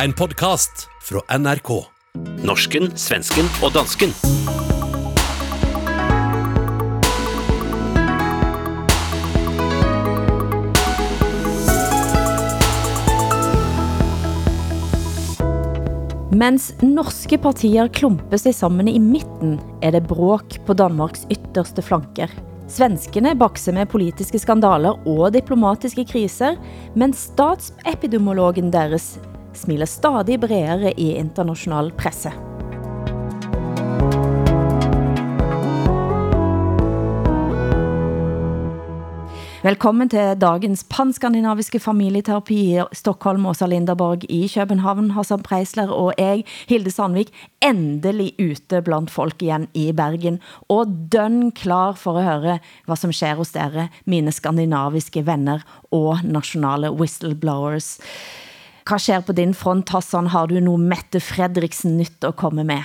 En podkast fra NRK. Norsken, svensken og dansken. Mens norske partier klumper seg sammen i midten, er det bråk på Danmarks ytterste flanker. Svenskene bakser med politiske skandaler og diplomatiske kriser, men statsepidemiologen deres smiler stadig bredere i international presse. Velkommen til dagens panskandinaviske familieterapi i Stockholm, Åsa Linderborg i København, Hassan Preisler og jeg, Hilde Sandvik, endelig ute blandt folk igen i Bergen, og dønn klar for at høre, hvad som sker hos dere, mine skandinaviske venner og nationale whistleblowers. Hvad sker på din front, Hassan? Har du noget Mette Fredriksen nyt at komme med?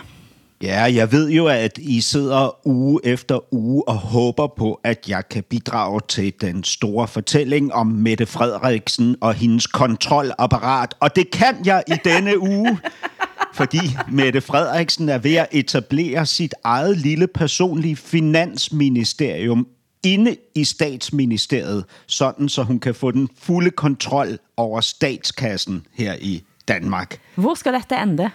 Ja, jeg ved jo, at I sidder uge efter uge og håber på, at jeg kan bidrage til den store fortælling om Mette Frederiksen og hendes kontrolapparat. Og det kan jeg i denne uge, fordi Mette Frederiksen er ved at etablere sit eget lille personlige finansministerium inde i statsministeriet, sådan så hun kan få den fulde kontrol over statskassen her i Danmark. Hvor skal dette ende?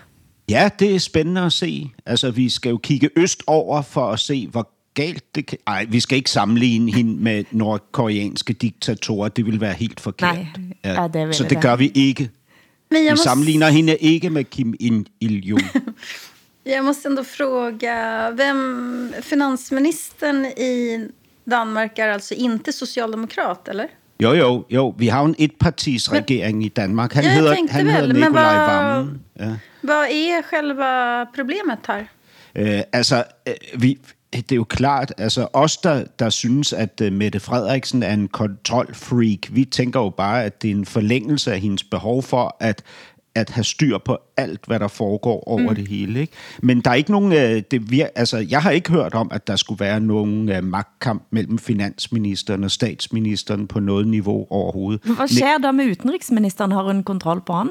Ja, det er spændende at se. Altså, vi skal jo kigge øst over for at se, hvor galt det kan... Ej, vi skal ikke sammenligne hende med nordkoreanske diktatorer. Det vil være helt forkert. Nej, ja, det vil Så det gør vi ikke. Men Vi jag måste, sammenligner hende ikke med Kim Il-jung. jag måste ändå fråga, vem, finansministern i Danmark är alltså inte socialdemokrat, eller? Jo, jo, jo. Vi har en etpartisregering i Danmark. Han Ja, hedder, han vel, hedder Nikolaj hvad- Vammen. Ja. Vad är själva problemet här? Øh, altså, øh, vi, det er jo klart, altså os, der, der synes, at uh, Mette Frederiksen er en kontrolfreak, vi tænker jo bare, at det er en forlængelse af hendes behov for at, at have styr på alt, hvad der foregår over mm. det hele. Ikke? Men der er ikke nogen, øh, det vir, altså, jeg har ikke hørt om, at der skulle være nogen øh, magtkamp mellem finansministeren og statsministeren på noget niveau overhovedet. Hvad sker der med utenrigsministeren? Har hun kontrol på han?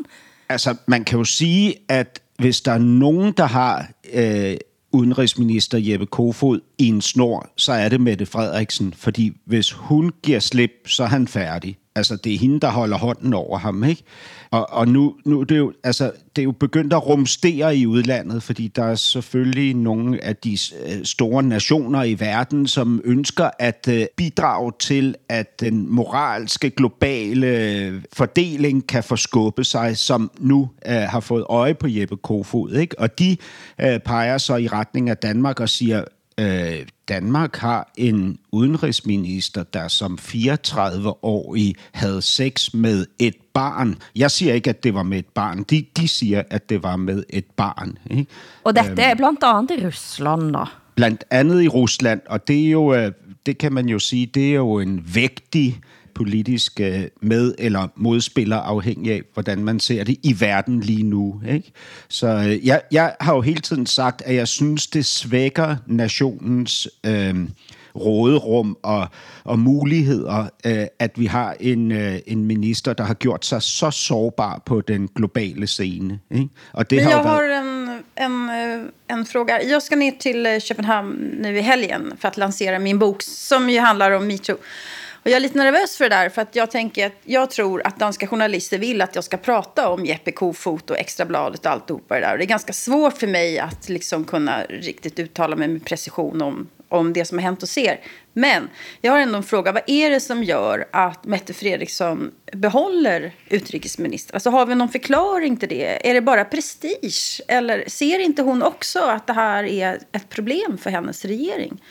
Altså, man kan jo sige, at hvis der er nogen, der har øh, udenrigsminister Jeppe Kofod i en snor, så er det Mette Frederiksen, fordi hvis hun giver slip, så er han færdig. Altså, det er hende, der holder hånden over ham, ikke? Og, og nu, nu det er jo, altså, det er jo begyndt at rumstere i udlandet, fordi der er selvfølgelig nogle af de øh, store nationer i verden, som ønsker at øh, bidrage til, at den moralske globale øh, fordeling kan forskubbe sig, som nu øh, har fået øje på Jeppe Kofod. Ikke? Og de øh, peger så i retning af Danmark og siger, øh, Danmark har en udenrigsminister, der som 34-årig havde sex med et barn. Jeg siger ikke, at det var med et barn. De, de siger, at det var med et barn. Ikke? Og dette er blandt andet i Rusland, da. Blandt andet i Rusland, og det er jo, øh, det kan man jo sige, det er jo en vægtig politisk øh, med- eller modspiller, afhængig af, hvordan man ser det i verden lige nu. Ikke? Så øh, jeg, jeg har jo hele tiden sagt, at jeg synes, det svækker nationens øh, råderum og, og muligheder, øh, at vi har en, øh, en minister, der har gjort sig så sårbar på den globale scene. Ikke? Og det Men har jo jag været... har en, en, eh, en fråga. Jag ska ner till eh, Köpenhamn nu i helgen för att lansera min bok som ju handlar om metoo. Och jag är lite nervös för det där för att jag tänker att jag tror att danska journalister vill att jag ska prata om Jeppe Kofot och Extrabladet och alltihopa det där. Och det är ganska svårt för mig att liksom kunna riktigt uttala mig med precision om, om det som har hänt och ser. Men jag har ändå en fråga. Vad är det som gör att Mette Fredriksson behåller utrikesminister? Alltså har vi någon förklaring till det? Är det bara prestige? Eller ser inte hon också att det här är ett problem för hennes regering?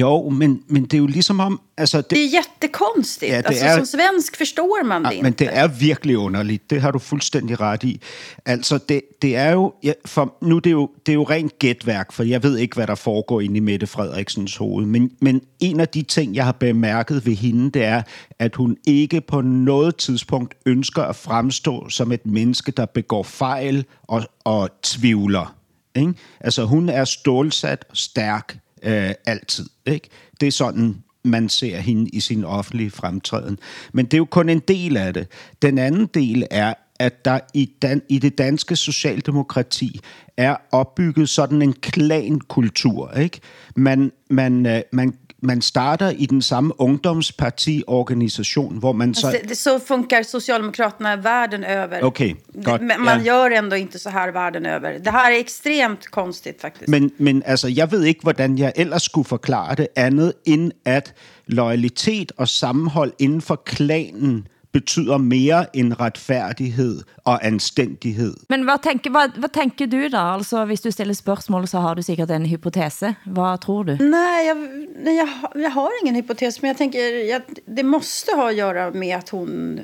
Jo, men, men det er jo ligesom om... Altså, det, Det är jättekonstigt. Ja, det alltså, är- Som svensk förstår man det Ja, inte. men det er virkelig underligt. Det har du fuldstændig ret i. Altså, det, det er jo... Ja, for nu er det jo, det er jo rent gætværk, for jeg ved ikke, hvad der foregår inde i Mette Frederiksens hoved. Men, men en af de ting, jeg har bemærket ved hende, det er, at hun ikke på noget tidspunkt ønsker at fremstå som et menneske, der begår fejl og, og tvivler. Ikke? Altså, hun er stålsat og stærk øh, altid. Ikke? Det er sådan, man ser hende i sin offentlige fremtræden. Men det er jo kun en del af det. Den anden del er, at der i, dan, i det danske socialdemokrati er opbygget sådan en klankultur. Ikke? Man, man, øh, man, man starter i den samme ungdomspartiorganisation, hvor man så... Det, så funkar Socialdemokraterna världen över. Okej, gott. Men man Ja. gör ändå inte så här världen över. Det här är extremt konstigt faktiskt. Men, men altså, jeg ved ikke, hvordan jeg ellers skulle forklare det andet, end at loyalitet og sammenhold inden for klanen betyder mere end retfærdighed og anstændighed. Men hvad tænker, hvad, hvad tænker du da? Altså, hvis du stiller spørgsmål, så har du sikkert en hypotese. Hvad tror du? Nej, jag, nej jag, har- ingen hypotes. Men jag tänker jag, det måste ha att göra med att hon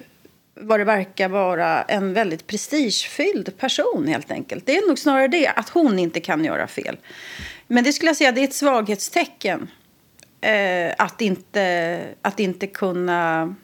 vad det verkar vara en väldigt prestigefylld person helt enkelt. Det är nog snarare det, att hon inte kan göra fel. Men det skulle jag säga, det är ett svaghetstecken. Eh, att, inte, att inte kunna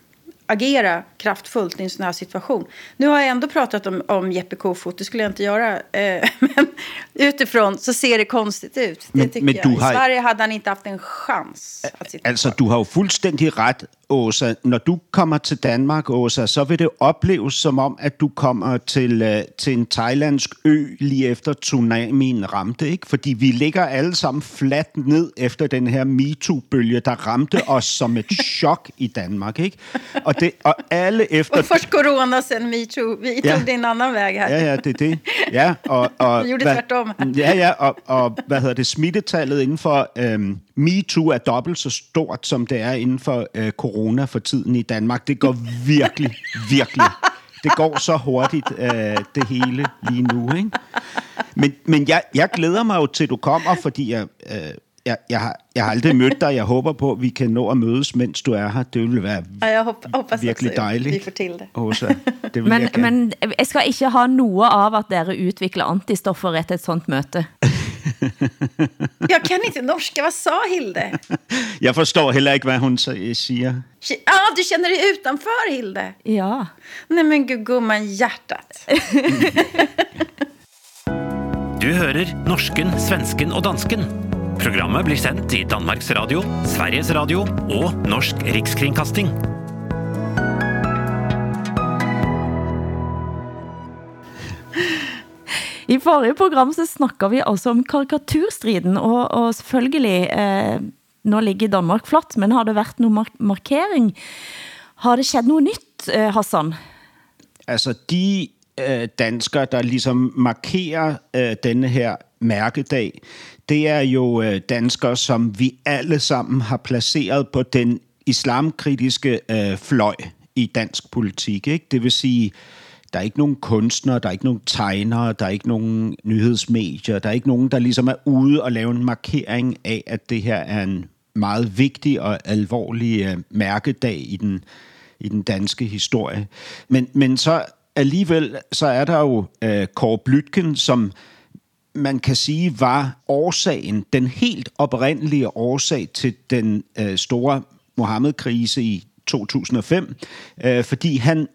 agera kraftfullt i en sån här situation. Nu har jag ändå pratat om, om Jeppe Kofod, det skulle jag inte göra. Eh, men utifrån så ser det konstigt ut. Det Men- tycker men jag. du I har- Sverige hade han inte haft en chans att sitta kvar. du har jo fuldstændig ret, Åsa. Når du kommer til Danmark, Åsa, så vil det opleves som om, at du kommer til, øh, til en thailandsk ø lige efter tsunamien ramte, ikke? Fordi vi ligger alle sammen fladt ned efter den her MeToo-bølge, der ramte os som et chok i Danmark, ikke? Og, det, og alle efter... Och först corona, sen metoo. Vi Ja. tog det en annan väg här. Ja, ja, det er det. Ja, og, og, Vi gjorde hvad- tværtom. Ja, ja, og, og hvad hedder det, smittetallet inden for øhm, MeToo er dobbelt så stort, som det er inden for øh, corona for tiden i Danmark. Det går virkelig, virkelig. Det går så hurtigt, øh, det hele lige nu, ikke? Men, men jeg, jeg glæder mig jo til, du kommer, fordi jeg, øh, jeg, jeg, har, jeg har aldrig mødt dig. Jeg håber på, at vi kan nå at mødes, mens du er her. Det vil være Ja, jag hopp, hoppas virkelig dejligt. vi får till det. Åsa, det vil Men, jeg gerne. men jeg skal ikke ha noe av at dere utvikler antistoffer etter et sånt møte. Jag kan inte norska, vad sa Hilde? Jeg forstår heller ikke, hvad hun så- siger. Ja, ah, du känner dig utanför Hilde. Ja. Nej men gud, gumman, hjärtat. Du hører norsken, svensken og dansken. Programmet blir sendt i Danmarks Radio, Sveriges Radio og Norsk Rikskringkasting. I forrige program så snakker vi også om karikaturstriden, og, og selvfølgelig, eh, nå ligger Danmark flott, men har det været nogen mark markering? Har det sket noget nyt, eh, Hassan? Altså de øh, danskere, der ligesom markerer øh, denne her mærkedag, det er jo øh, danskere, som vi alle sammen har placeret på den islamkritiske øh, fløj i dansk politik. Ikke? Det vil sige, der er ikke nogen kunstnere, der er ikke nogen tegnere, der er ikke nogen nyhedsmedier, der er ikke nogen, der ligesom er ude og lave en markering af, at det her er en meget vigtig og alvorlig øh, mærkedag i den, i den danske historie. Men, men så alligevel, så er der jo øh, Kåre Blytken, som man kan sige var årsagen, den helt oprindelige årsag til den øh, store Mohammed-krise i 2005, øh, fordi han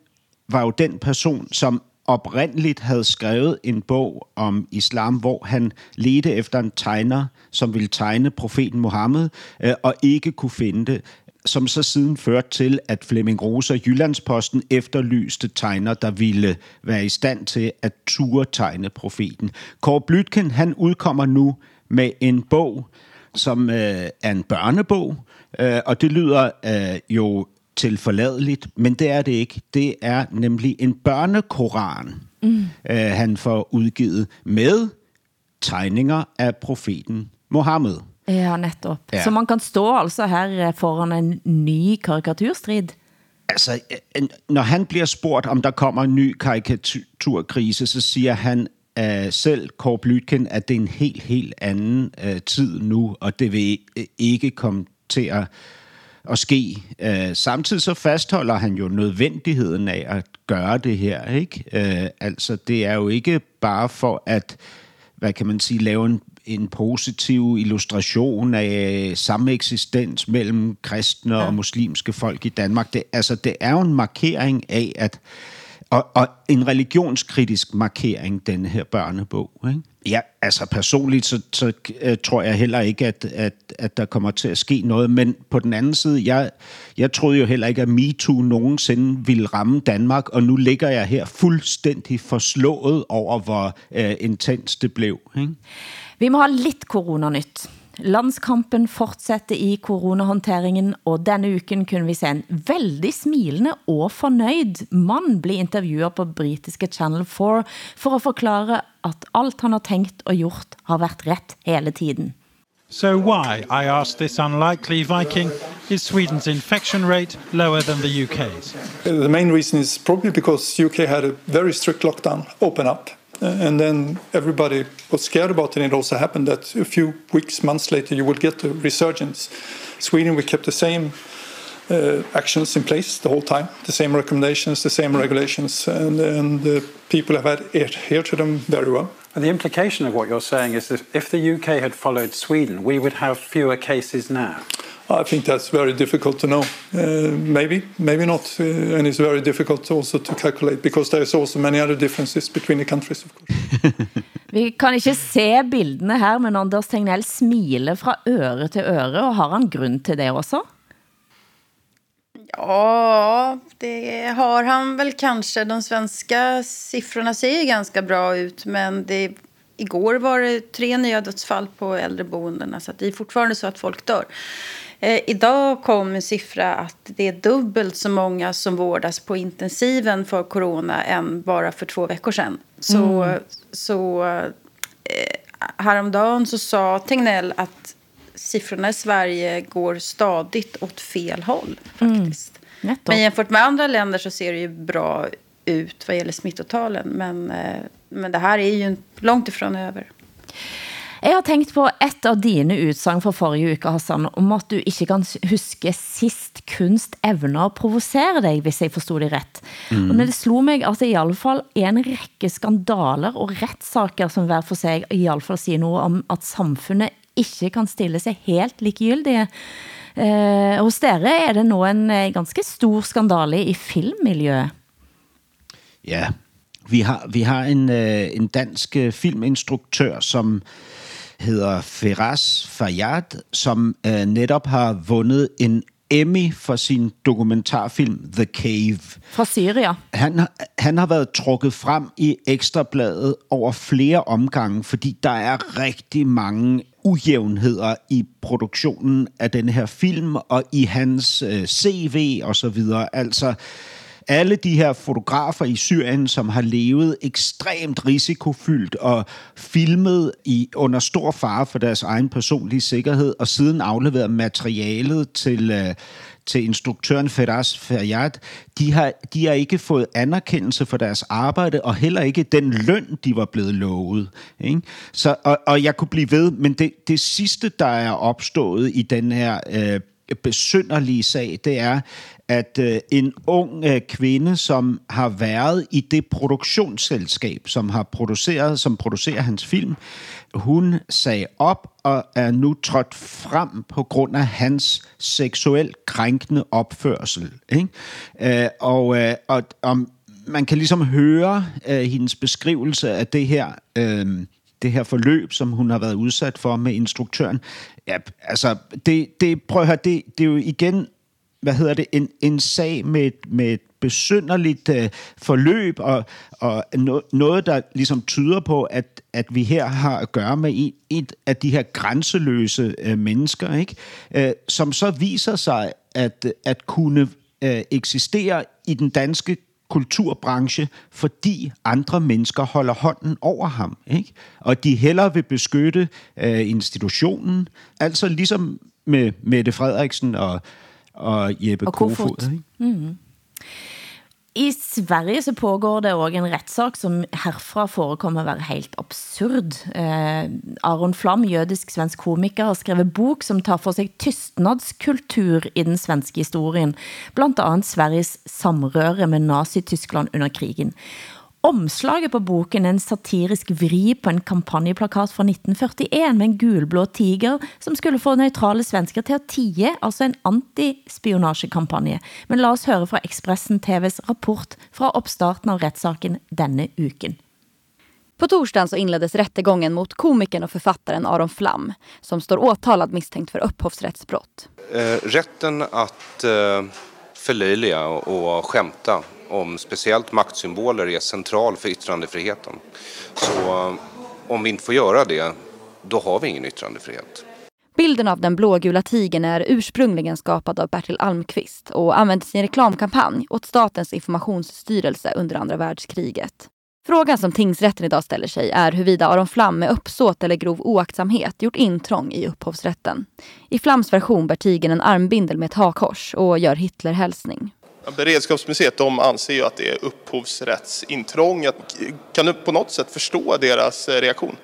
var jo den person, som oprindeligt havde skrevet en bog om islam, hvor han ledte efter en tegner, som ville tegne profeten Mohammed, øh, og ikke kunne finde det som så siden førte til, at Flemming Rose og Jyllandsposten efterlyste tegner, der ville være i stand til at ture tegne profeten. Kåre Blytken, han udkommer nu med en bog, som øh, er en børnebog, øh, og det lyder øh, jo til forladeligt, men det er det ikke. Det er nemlig en børnekoran, mm. øh, han får udgivet med tegninger af profeten Mohammed. Ja, netop. Ja. Så man kan stå altså her eh, foran en ny karikaturstrid? Altså, øh, når han bliver spurgt, om der kommer en ny karikaturkrise, så siger han uh, selv, Kåre Blytken, at det er en helt, helt anden uh, tid nu, og det vil øh, ikke komme til at, at ske. Uh, samtidig så fastholder han jo nødvendigheden af at gøre det her. Ikke? Uh, altså, det er jo ikke bare for at, hvad kan man sige, lave en en positiv illustration af samme eksistens mellem kristne ja. og muslimske folk i Danmark. Det, altså, det er jo en markering af, at, Og, og en religionskritisk markering, denne her børnebog. Ikke? Ja, altså personligt, så, så uh, tror jeg heller ikke, at, at, at der kommer til at ske noget. Men på den anden side, jeg, jeg troede jo heller ikke, at MeToo nogensinde ville ramme Danmark, og nu ligger jeg her fuldstændig forslået over, hvor uh, intens det blev. Ikke? Vi må have lidt coronanyt. Landskampen fortsætter i coronahåndteringen, og denne uken kunne vi se en veldig smilende og fornøjd mand blive intervjuet på britiske Channel 4 for at forklare, at alt han har tænkt og gjort har været ret hele tiden. So why, I asked this unlikely Viking, is Sweden's infection rate lower than the UK's? The main reason is probably because UK had a very strict lockdown, open up, and then everybody was scared about it. And it also happened that a few weeks, months later, you would get a resurgence. Sweden, we kept the same uh, actions in place the whole time, the same recommendations, the same regulations, and, and uh, people have adhered to them very well. And the implication of what you're saying is that if the UK had followed Sweden, we would have fewer cases now. I think that's very difficult to know. Uh, maybe, maybe not. Uh, and it's very difficult also to calculate because there's also many other differences between the countries, of course. Vi kan ikke se bildene her, men Anders Tegnell smiler fra øre til øre, og har han grund til det også? Ja, det har han väl kanske. De svenska siffrorna ser ju ganska bra ut, men det, igår var det tre nya dödsfall på äldreboendena, så det är fortfarande så att folk dör. Eh, idag kom en siffra att det är dubbelt så många som vårdas på intensiven för corona än bara för två veckor sedan. Så, mm. så eh, häromdagen så sa Tegnell att siffrorna i Sverige går stadigt åt fel håll. faktiskt. Mm. Men jämfört med andra länder så ser det ju bra ut vad gäller smittotalen. Men, eh, men det här är ju långt ifrån över. Jeg har tænkt på et av dine utsagn fra forrige uke, Hassan, om at du ikke kan huske sist kunst evner at provocere dig, hvis jeg forstod det ret. Mm. Og det slog mig, at det i alle fall er en række skandaler og retssaker, som hver for sig i alle fall siger noget om, at samfundet ikke kan stille sig helt likegyldige. Uh, hos dere er det nu en uh, ganske stor skandale i filmmiljøet. Ja, vi har, vi har en, uh, en dansk filminstruktør, som hedder Feras Fayyad, som uh, netop har vundet en Emmy for sin dokumentarfilm The Cave. Fra Syria. Han, han har været trukket frem i Ekstrabladet over flere omgange, fordi der er rigtig mange ujævnheder i produktionen af den her film og i hans øh, CV og så videre. Altså alle de her fotografer i Syrien, som har levet ekstremt risikofyldt og filmet i under stor fare for deres egen personlige sikkerhed, og siden afleveret materialet til, øh, til instruktøren Feras Ferjat, de har, de har ikke fået anerkendelse for deres arbejde, og heller ikke den løn, de var blevet lovet. Ikke? Så, og, og jeg kunne blive ved, men det, det sidste, der er opstået i den her øh, besynderlige sag, det er, at øh, en ung øh, kvinde, som har været i det produktionsselskab, som har produceret, som producerer hans film, hun sagde op og er nu trådt frem på grund af hans seksuelt krænkende opførsel. Ikke? Øh, og, øh, og, og man kan ligesom høre øh, hendes beskrivelse af det her... Øh, det her forløb, som hun har været udsat for med instruktøren. Ja, altså, det, det, prøv at høre, det, det er jo igen hvad hedder det, en, en sag med, med et besynderligt øh, forløb, og, og no, noget, der ligesom tyder på, at, at vi her har at gøre med et, et af de her grænseløse øh, mennesker, ikke? Øh, som så viser sig at, at kunne øh, eksistere i den danske kulturbranche, fordi andre mennesker holder hånden over ham. Ikke? Og de hellere vil beskytte øh, institutionen. Altså ligesom med Mette Frederiksen og, og Jeppe og Kofod. Kofod ikke? Mm. I Sverige så pågår det også en retssag, som herfra forekommer at være helt absurd. Eh, Aron Flam, jødisk-svensk komiker, har skrevet bok, som tar for sig tystnadskultur i den svenske historien, blandt andet Sveriges samrøre med Nazi-Tyskland under krigen. Omslaget på boken en satirisk vri på en kampanjeplakat fra 1941 med en gulblå tiger, som skulle få neutrale svensker til at tie, altså en antispionagekampagne. Men lad os høre fra Expressen TV's rapport fra opstarten av retssaken denne uken. På torsdagen så inleddes rättegången mot komikern och författaren Aron Flam som står åtalad misstänkt för upphovsrättsbrott. Eh, rätten att eh, förlöjliga och skämta om speciellt maktsymboler är central för yttrandefriheten. Så eh, om vi inte får göra det, då har vi ingen yttrandefrihet. Bilden av den blågula tigern är ursprungligen skapad av Bertil Almqvist och användes i en reklamkampanj åt Statens informationsstyrelse under andra världskriget. Frågan som tingsrätten idag ställer sig är huruvida Aron Flam med uppsåt eller grov oaktsamhet gjort intrång i upphovsrätten. I Flams version bär tigern en armbindel med ett hakors och gör Hitlerhälsning. Beredskapsmuseet de anser ju att det är upphovsrättsintrång. Kan du på något sätt förstå deras eh, reaktion?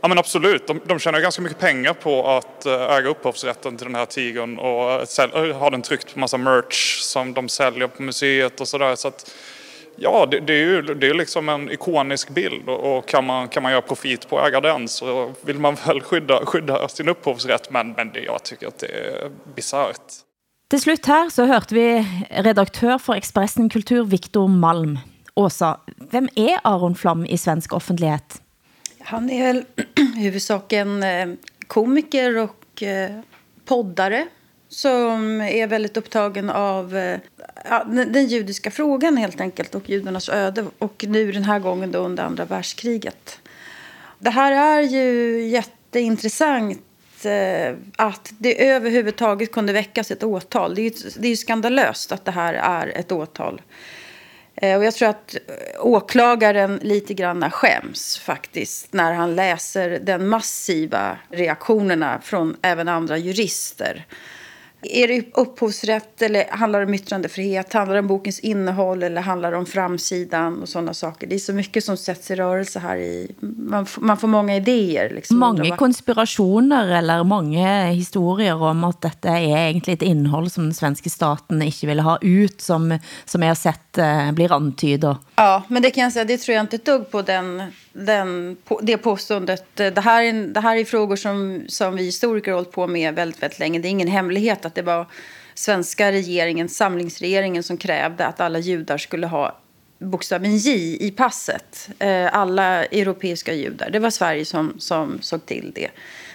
Ja men absolut, de, de tjänar ganska mycket pengar på att eh, äga upphovsrätten till den här tigern och eh, sälj, ha den tryckt på massa merch som de säljer på museet och sådär. Så att, ja, det, det, är ju det är liksom en ikonisk bild och kan man, kan man göra profit på att äga den så vill man väl skydda, skydda sin upphovsrätt men, men det, jag tycker att det är bisarrt. Til slut her så hørte vi redaktør for Expressen Kultur, Viktor Malm. Åsa, hvem er Aron Flam i svensk offentlighet? Han är väl huvudsaken eh, komiker och eh, poddare som är väldigt upptagen av eh, ja, den judiska frågan helt enkelt och judarnas öde och nu den här gången då under andra världskriget. Det här är ju jätteintressant Eh, att det överhuvudtaget kunde väckas ett åtal. Det är ju, det är ju skandalöst att det här är ett åtal. Eh, och jag tror att åklagaren lite grann skäms faktiskt när han läser den massiva reaktionerna från även andra jurister. Är det upphovsrätt eller handlar det om yttrandefrihet? Handlar det om bokens innehåll eller handlar det om framsidan och sådana saker? Det är så mycket som sätts i rörelse här. I, man, man får många idéer. Liksom, många konspirationer eller många historier om att detta är egentligen ett innehåll som den svenska staten inte vill ha ut som, som jag har sett eh, blir antydet. Ja, men det kan jag säga, det tror jag inte ett dugg på den, den, det påståendet. Det här, är, det här är frågor som, som vi historiker har hållit på med väldigt, väldigt länge. Det är ingen hemlighet att det var svenska regeringen, samlingsregeringen som krävde att alla judar skulle ha bokstaven J i passet. Eh, alla europeiska judar. Det var Sverige som, som såg till det.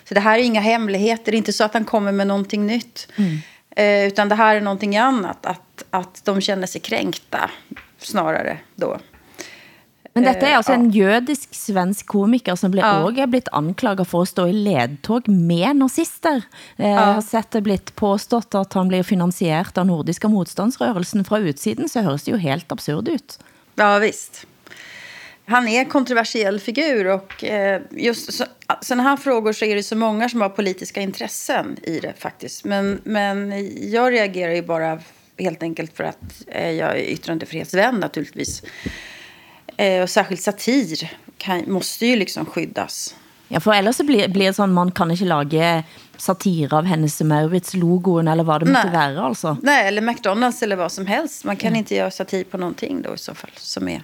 Så det här är inga hemligheter. Det är inte så att han kommer med någonting nytt. Mm. Eh, utan det här är någonting annat. Att, att de känner sig kränkta snarare då. Men detta är alltså en jødisk svensk komiker som blir ja. også er blitt anklaget for at stå i ledtog med nazister. Eh, ja. har sett det blitt påstått at han blir finansiert av nordiska motståndsrørelsen. Fra utsiden så høres det jo helt absurd ut. Ja, visst. Han är en kontroversiell figur och eh, just så, sådana här frågor så är det så många som har politiska intressen i det faktiskt. Men, men jag reagerar ju bara helt enkelt för att eh, jag är yttrandefrihetsvän naturligtvis. Eh, och särskilt satir kan, måste ju liksom skyddas. Ja, for ellers så blir, blir det sånn, man kan ikke lage satire av hennes Maurits-logoen, eller vad det måste vara alltså. Nej, eller McDonalds eller vad som helst. Man kan ja. inte göra satir på någonting då i så fall, som är...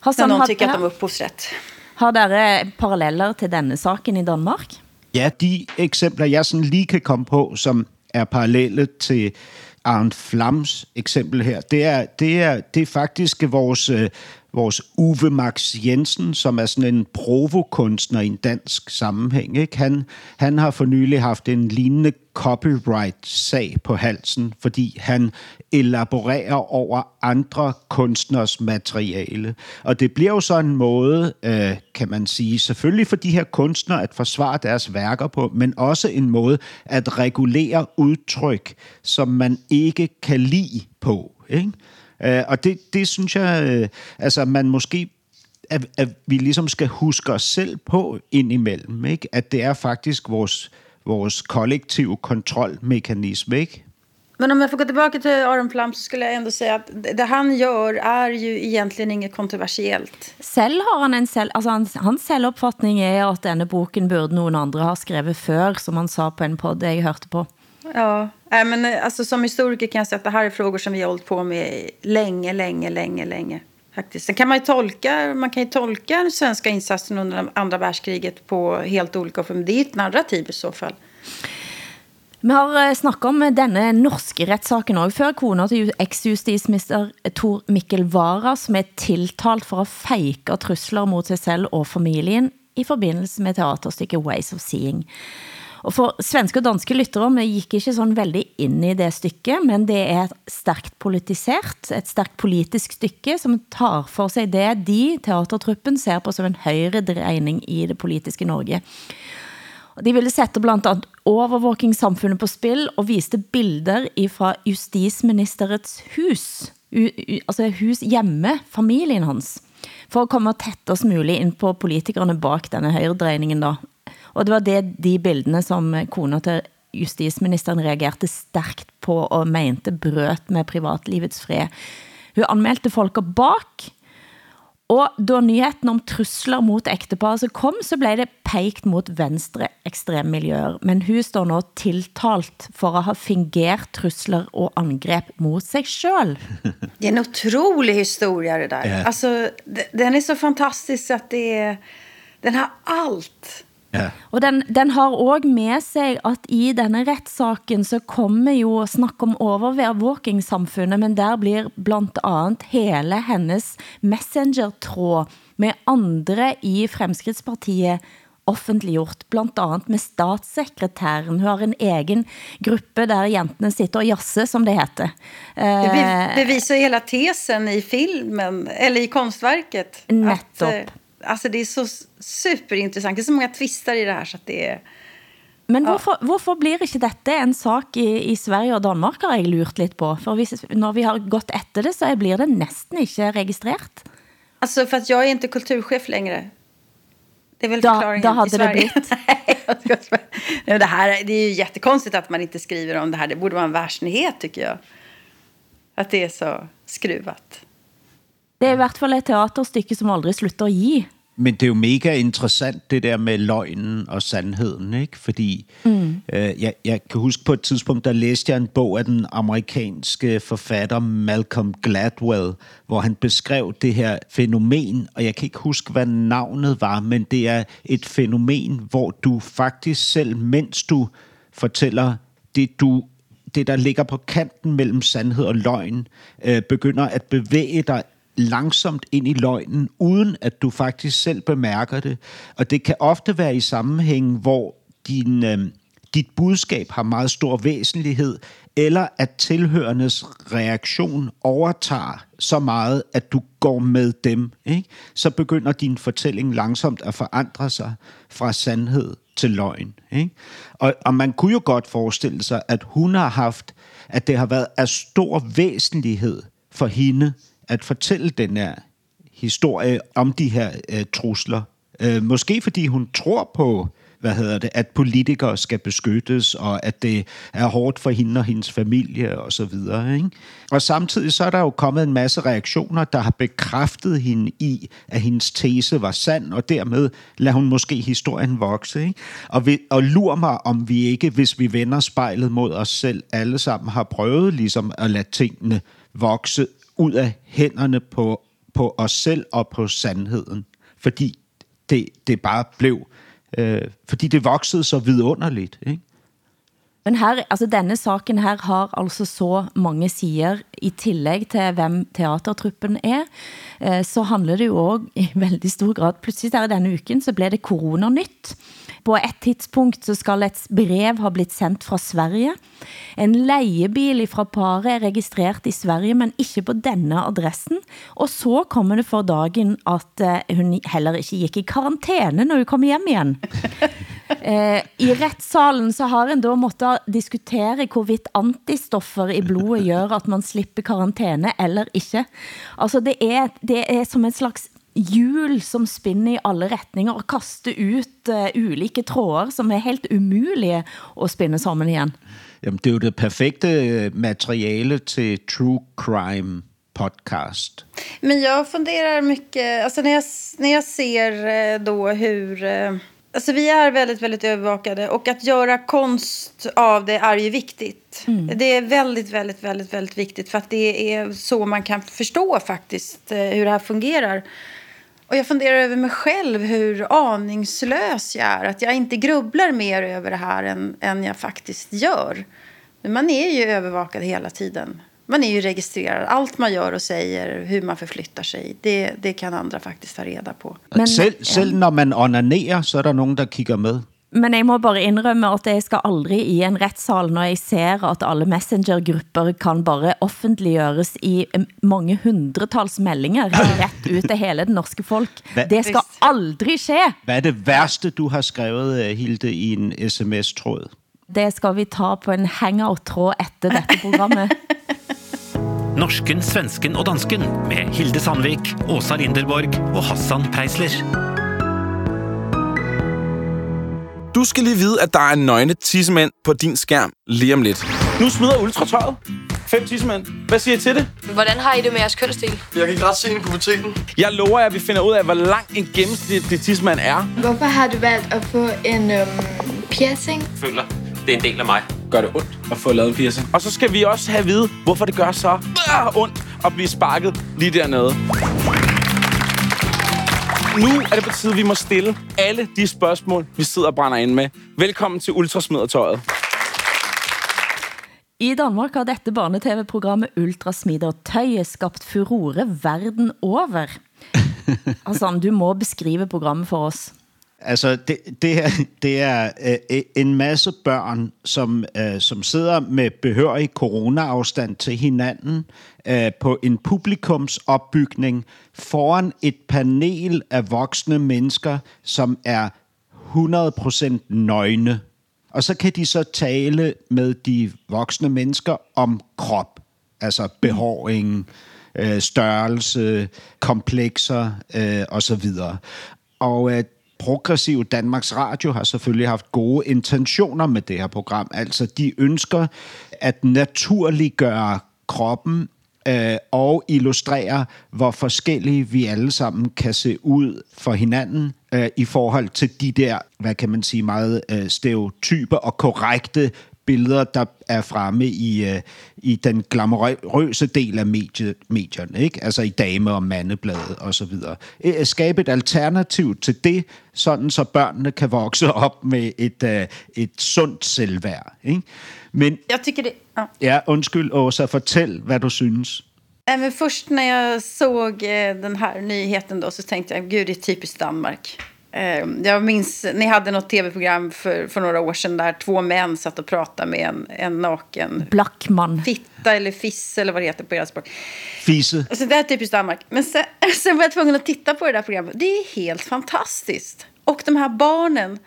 Hassan, när någon tycker att de har upphovsrätt. Har dere paralleller til denne saken i Danmark? Ja, de eksempler, jeg sådan lige kan komme på, som er parallelle til Arndt Flams eksempel her, det er, det er, det er faktisk vores, øh, vores Uwe Max Jensen, som er sådan en provokunstner i en dansk sammenhæng. Ikke? Han, han har for nylig haft en lignende copyright-sag på halsen, fordi han elaborerer over andre kunstners materiale. Og det bliver jo så en måde, øh, kan man sige, selvfølgelig for de her kunstnere at forsvare deres værker på, men også en måde at regulere udtryk, som man ikke kan lide på. Ikke? Øh, og det, det synes jeg, øh, altså man måske at, at vi ligesom skal huske os selv på indimellem, ikke? at det er faktisk vores, vores kollektive kontrollmekanisme, ikke? Men om jag får gå tillbaka till Aron Flam så skulle jag ändå säga att det han gör är ju egentligen inget kontroversiellt. Selv har han en selv, alltså hans, hans selvuppfattning är att denne boken burde någon andra ha skrivit för, som han sa på en podd jag hørte på. Ja, äh, men eh, alltså, som historiker kan jag säga att det här är frågor som vi har hållit på med länge, länge, länge, länge. Faktiskt. Sen kan man ju tolka, man kan ju tolka den svenska insatsen under andra världskriget på helt olika men det är ett narrativ i så fall. Vi har eh, snakket om denne norske retssaken også før. Kona til eksjustisminister Tor Mikkel Vara, som er tiltalt for at fejke trusler mot sig selv og familien i forbindelse med teaterstykket Ways of Seeing. Og for svenske og danske lyttere, vi gik ikke sådan veldig ind i det stykke, men det er stærkt politisert, et stærkt politisk stykke, som tar for sig det de, teatertruppen, ser på som en højre drejning i det politiske Norge. De ville sætte blandt andet overvåkingssamfundet på spil og viste bilder fra justisministerets hus, u, u, altså hus hjemme, familien hans, for at komme tættest muligt ind på politikerne bak denne højredrejningen da. Og det var det, de bildene, som kona til justisministeren reagerte stærkt på og mente brøt med privatlivets fred. Hun anmeldte folk bak, og da nyheten om trusler mot ægtepar så kom, så blev det pekt mot venstre ekstremmiljøer. Men hun står nå tiltalt for at have fingert trusler og angreb mot sig selv. Det er en otrolig historia det der. Ja. Alltså, den er så fantastisk at det er, den har alt. Ja. Og den, den har også med sig, at i denne retssaken, så kommer jo snak om overvåkingssamfundet, men der blir blandt andet hele hennes messenger-tråd med andre i Fremskridtspartiet offentliggjort, blandt andet med statssekretæren. Hun har en egen gruppe, der jentene sitter og jasser, som det heter. Det be- bevisar hela tesen i filmen, eller i konstverket. Nettopp. Att, eh, alltså det är så superintressant. Det är så många twister i det här så att det är... Men hvorfor, hvorfor blir ikke dette en sak i, i Sverige og Danmark, har jeg lurt lidt på? For hvis, når vi har gått efter det, så blir det næsten ikke registreret. Alltså för att jag är inte kulturchef längre. Det är väl Da- förklaringen da hade i det Sverige. blivit. Nej, det, här, det är ju jättekonstigt att man inte skriver om det här. Det borde vara en världsnyhet tycker jag. Att det är så skruvat. Det er i hvert fald et teaterstykke, som aldrig slutter at give. Men det er jo mega interessant, det der med løgnen og sandheden, ikke? Fordi mm. øh, jeg, jeg kan huske på et tidspunkt, der læste jeg en bog af den amerikanske forfatter Malcolm Gladwell, hvor han beskrev det her fænomen, og jeg kan ikke huske, hvad navnet var, men det er et fænomen, hvor du faktisk selv, mens du fortæller det, du det, der ligger på kanten mellem sandhed og løgn, øh, begynder at bevæge dig langsomt ind i løgnen, uden at du faktisk selv bemærker det. Og det kan ofte være i sammenhæng, hvor din, øh, dit budskab har meget stor væsentlighed, eller at tilhørendes reaktion overtager så meget, at du går med dem. Ikke? Så begynder din fortælling langsomt at forandre sig fra sandhed til løgn. Ikke? Og, og man kunne jo godt forestille sig, at hun har haft, at det har været af stor væsentlighed for hende at fortælle den her historie om de her øh, trusler. Øh, måske fordi hun tror på, hvad hedder det, at politikere skal beskyttes, og at det er hårdt for hende og hendes familie og så videre. Ikke? Og samtidig så er der jo kommet en masse reaktioner, der har bekræftet hende i, at hendes tese var sand, og dermed lader hun måske historien vokse. Ikke? Og, vi, og lur mig, om vi ikke, hvis vi vender spejlet mod os selv, alle sammen har prøvet ligesom at lade tingene vokse ud af hænderne på, på os selv og på sandheden. Fordi det, det bare blev, øh, fordi det voksede så vidunderligt. Ikke? Men her, altså denne saken her har altså så mange sider i tillæg til hvem teatertruppen er. Øh, så handler det jo også i veldig stor grad, pludselig der denne uken, så blev det coronanytt. På et tidspunkt så skal et brev ha blitt sendt fra Sverige. En leiebil fra paret er registreret i Sverige, men ikke på denne adressen. Og så kommer det for dagen, at eh, hun heller ikke gik i karantæne, når hun kom hjem igen. Eh, I retssalen så har en da måttet diskutere hvorvidt antistoffer i blodet gør, at man slipper karantæne eller ikke. Altså det er, det er som et slags hjul som spinner i alle retninger og kaster ut uh, ulike tråder, som er helt umulige at spinne sammen igen. Jamen, det er jo det perfekte øh, materiale til true crime podcast. Men jag funderar mycket, alltså när jag, när jag ser eh, då hur, eh, Alltså vi är väldigt, väldigt övervakade och att göra konst av det är ju viktigt. Mm. Det är väldigt, väldigt, väldigt, väldigt viktigt för att det är så man kan förstå faktiskt eh, hur det här fungerar. Och jag funderar över mig själv, hur aningslös jag är. Att jag inte grubblar mer över det här än, än jag faktiskt gör. Men man är ju övervakad hela tiden. Man är ju registrerad. Allt man gör och säger, hur man förflyttar sig, det, det kan andra faktiskt ta reda på. Men- selv, selv når man onanerer, så er der nogen, der kigger med. Men jeg må bare indrømme, at jeg skal aldrig i en retssal, når jeg ser, at alle messengergrupper kan bare offentliggøres i em, mange hundretals meldinger ret ud til hele det norske folk. Hva- Det skal aldrig ske. Hvad er det værste, du har skrevet, øh, Hilde, i en sms-tråd? Det skal vi ta på en hangout-tråd efter dette programmet. Norsken, svensken og dansken med Hilde Sandvik, Åsa Linderborg og Hassan Preisler. Du skal lige vide, at der er nøgne tissemænd på din skærm lige om lidt. Nu smider Ultra tøjet. Fem tissemænd. Hvad siger I til det? Hvordan har I det med jeres kønsstil? Jeg kan ikke ret se en puberteten. Jeg lover jer, at vi finder ud af, hvor lang en gennemsnitlig tissemand er. Hvorfor har du valgt at få en øhm, piercing? føler, det er en del af mig. Gør det ondt at få lavet en piercing? Og så skal vi også have at vide, hvorfor det gør så ah, ondt at blive sparket lige dernede. Nu er det på tide, vi må stille alle de spørgsmål, vi sidder og brænder ind med. Velkommen til Ultrasmidertøjet. I Danmark har dette barne-tv-programmet Ultrasmider Tøye skabt furore verden over. Hassan, du må beskrive programmet for os. Altså, det, det er, det er øh, øh, en masse børn, som, øh, som sidder med behørig corona-afstand til hinanden øh, på en publikumsopbygning foran et panel af voksne mennesker, som er 100% nøgne. Og så kan de så tale med de voksne mennesker om krop, altså behåring, øh, størrelse, komplekser øh, osv. Og øh, Progressiv Danmarks Radio har selvfølgelig haft gode intentioner med det her program. Altså, de ønsker at naturliggøre kroppen øh, og illustrere, hvor forskellige vi alle sammen kan se ud for hinanden øh, i forhold til de der, hvad kan man sige, meget øh, stereotype og korrekte billeder, der er fremme i, øh, i den glamourøse del af medie, medierne, ikke? altså i dame- og mandebladet osv. Øh, Skabe et alternativ til det, sådan så børnene kan vokse op med et, øh, et sundt selvværd. Ikke? Men Jag tycker det... Ja. ja, undskyld Åsa, fortæl, hvad du synes. Nej, men först när jag såg eh, den här nyheten då, så tänkte jag gud det är typiskt Danmark. Eh, jag minns, ni hade något tv-program för, för några år sedan där två män satt och pratade med en, en naken Blackman. fitta eller fiss eller vad det heter på deras språk. Fise. Alltså, det är typiskt Danmark. Men sen, sen var jag tvungen att titta på det där programmet. Det är helt fantastiskt. Och de här barnen,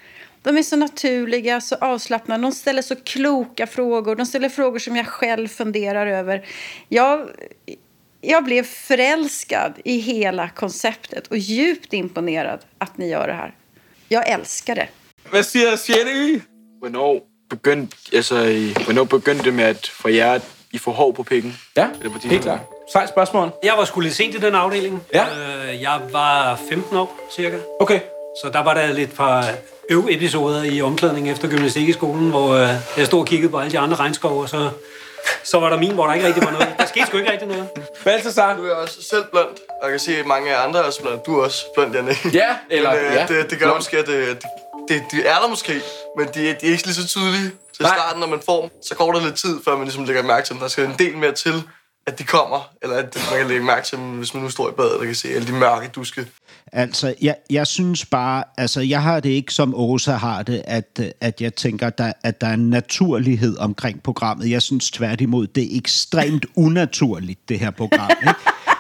de är så naturliga, så avslappnade. De ställer så kloka frågor. De ställer frågor som jag själv funderar över. Jag, jag blev förälskad i hela konceptet og djupt imponerad att ni gör det här. Jag älskar det. Hvad siger Sjette Hvornår begyndte, altså, I- hvornår begyndte det med at for jer, at I får hår på pikken? Ja, Eller på helt klart. Sejt spørgsmål. Jeg var sgu lidt sent i den afdeling. Ja. Øh, jeg var 15 år, cirka. Okay. Så der var der lidt par øv-episoder i omklædning efter gymnastik i skolen, hvor øh, jeg stod og kiggede på alle de andre regnskove, og så, så var der min, hvor der ikke rigtig var noget. Der skete sgu ikke rigtig noget. Balthasar? Du er også selv blond, og jeg kan se, at mange af andre er også blond. Du er også blond, Janne. Ja, eller- men, øh, ja, Det, det gør blond. måske, at det, det, det, er der måske, men de, de er ikke lige så tydelige til Nej. starten, når man får dem. Så går der lidt tid, før man ligesom lægger mærke til dem. Der skal en del mere til, at de kommer, eller at man kan lægge mærke til dem, hvis man nu står i badet og kan se alle de mørke duske. Altså, jeg, jeg synes bare, altså, jeg har det ikke som Åsa har det, at, at jeg tænker, der, at der er en naturlighed omkring programmet. Jeg synes tværtimod, det er ekstremt unaturligt, det her program. Ikke?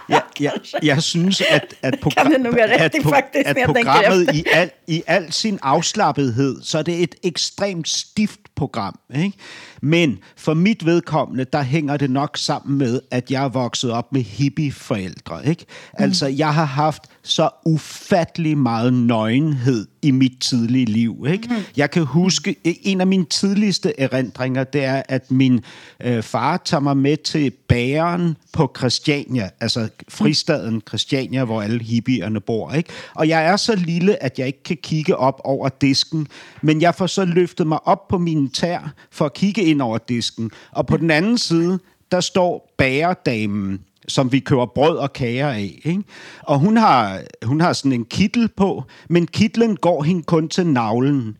Jeg, jeg, jeg synes, at, at, progra- Kan det nog være at, at jeg tænker programmet i al, i al sin afslappethed, så er det et ekstremt stift program. Ikke? Men for mit vedkommende, der hænger det nok sammen med, at jeg er vokset op med hippie-forældre. Ikke? Altså, jeg har haft så ufattelig meget nøgenhed i mit tidlige liv. Ikke? Jeg kan huske, en af mine tidligste erindringer, det er, at min øh, far tager mig med til bageren på Christiania, altså fristaden Christiania, hvor alle hippierne bor. Ikke? Og jeg er så lille, at jeg ikke kan kan kigge op over disken, men jeg får så løftet mig op på mine tær for at kigge ind over disken. Og på den anden side, der står bagerdamen, som vi køber brød og kager af. Ikke? Og hun har, hun har sådan en kittel på, men kitlen går hende kun til navlen.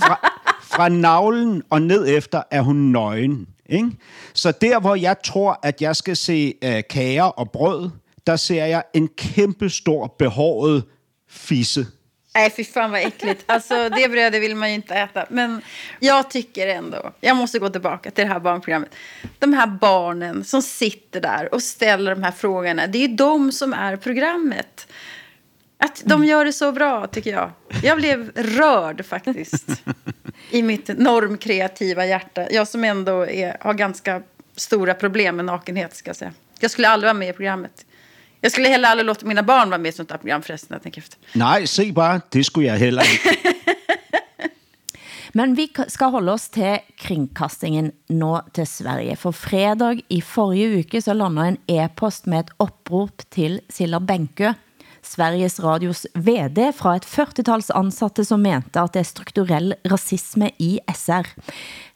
Fra, fra navlen og ned efter er hun nøgen. Ikke? Så der, hvor jeg tror, at jeg skal se uh, kager og brød, der ser jeg en kæmpe stor behåret fisse. Nej, fy fan vad äckligt. Alltså, det brödet vill man ju inte äta. Men jag tycker ändå, jag måste gå tillbaka till det här barnprogrammet. De här barnen som sitter där och ställer de här frågorna, det är ju de som är programmet. Att de gör det så bra, tycker jag. Jag blev rörd faktiskt. I mitt normkreativa hjärta. Jag som ändå är, har ganska stora problem med nakenhet, ska jag säga. Jag skulle aldrig vara med i programmet. Jag skulle heller aldrig låta mina barn vara med i sånt här program förresten, jag tänker efter. Nej, se bare, det skulle jeg heller ikke. Men vi skal holde oss til kringkastingen nå til Sverige. For fredag i forrige uke så landet en e-post med et opprop til Silla Bænkø, Sveriges Radios VD fra et 40-tals ansatte, som mente at det er strukturell racisme i SR.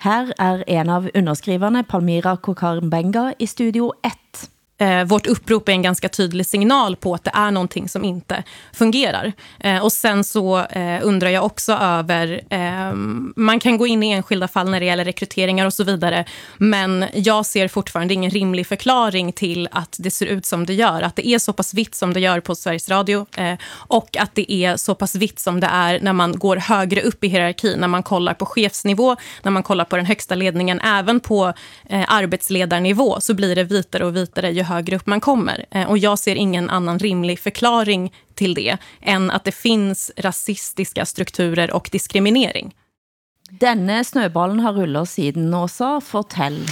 Her er en av underskriverne, Palmira Kokarmbenga, i Studio 1. Eh, vårt upprop är en ganska tydlig signal på att det är någonting som inte fungerar. Eh, och sen så eh, undrar jag också över... Eh, man kan gå in i enskilda fall när det gäller rekryteringar och så vidare. Men jag ser fortfarande ingen rimlig förklaring till att det ser ut som det gör. Att det är så pass vitt som det gör på Sveriges Radio. Eh, och att det är så pass vitt som det är när man går högre upp i hierarkin. När man kollar på chefsnivå, när man kollar på den högsta ledningen. Även på eh, arbetsledarnivå så blir det vitare och vitare ju högre upp man kommer. Eh, Och jag ser ingen annan rimlig förklaring till det än att det finns rasistiska strukturer och diskriminering. Denne snøballen har rullet siden Åsa. Fortell.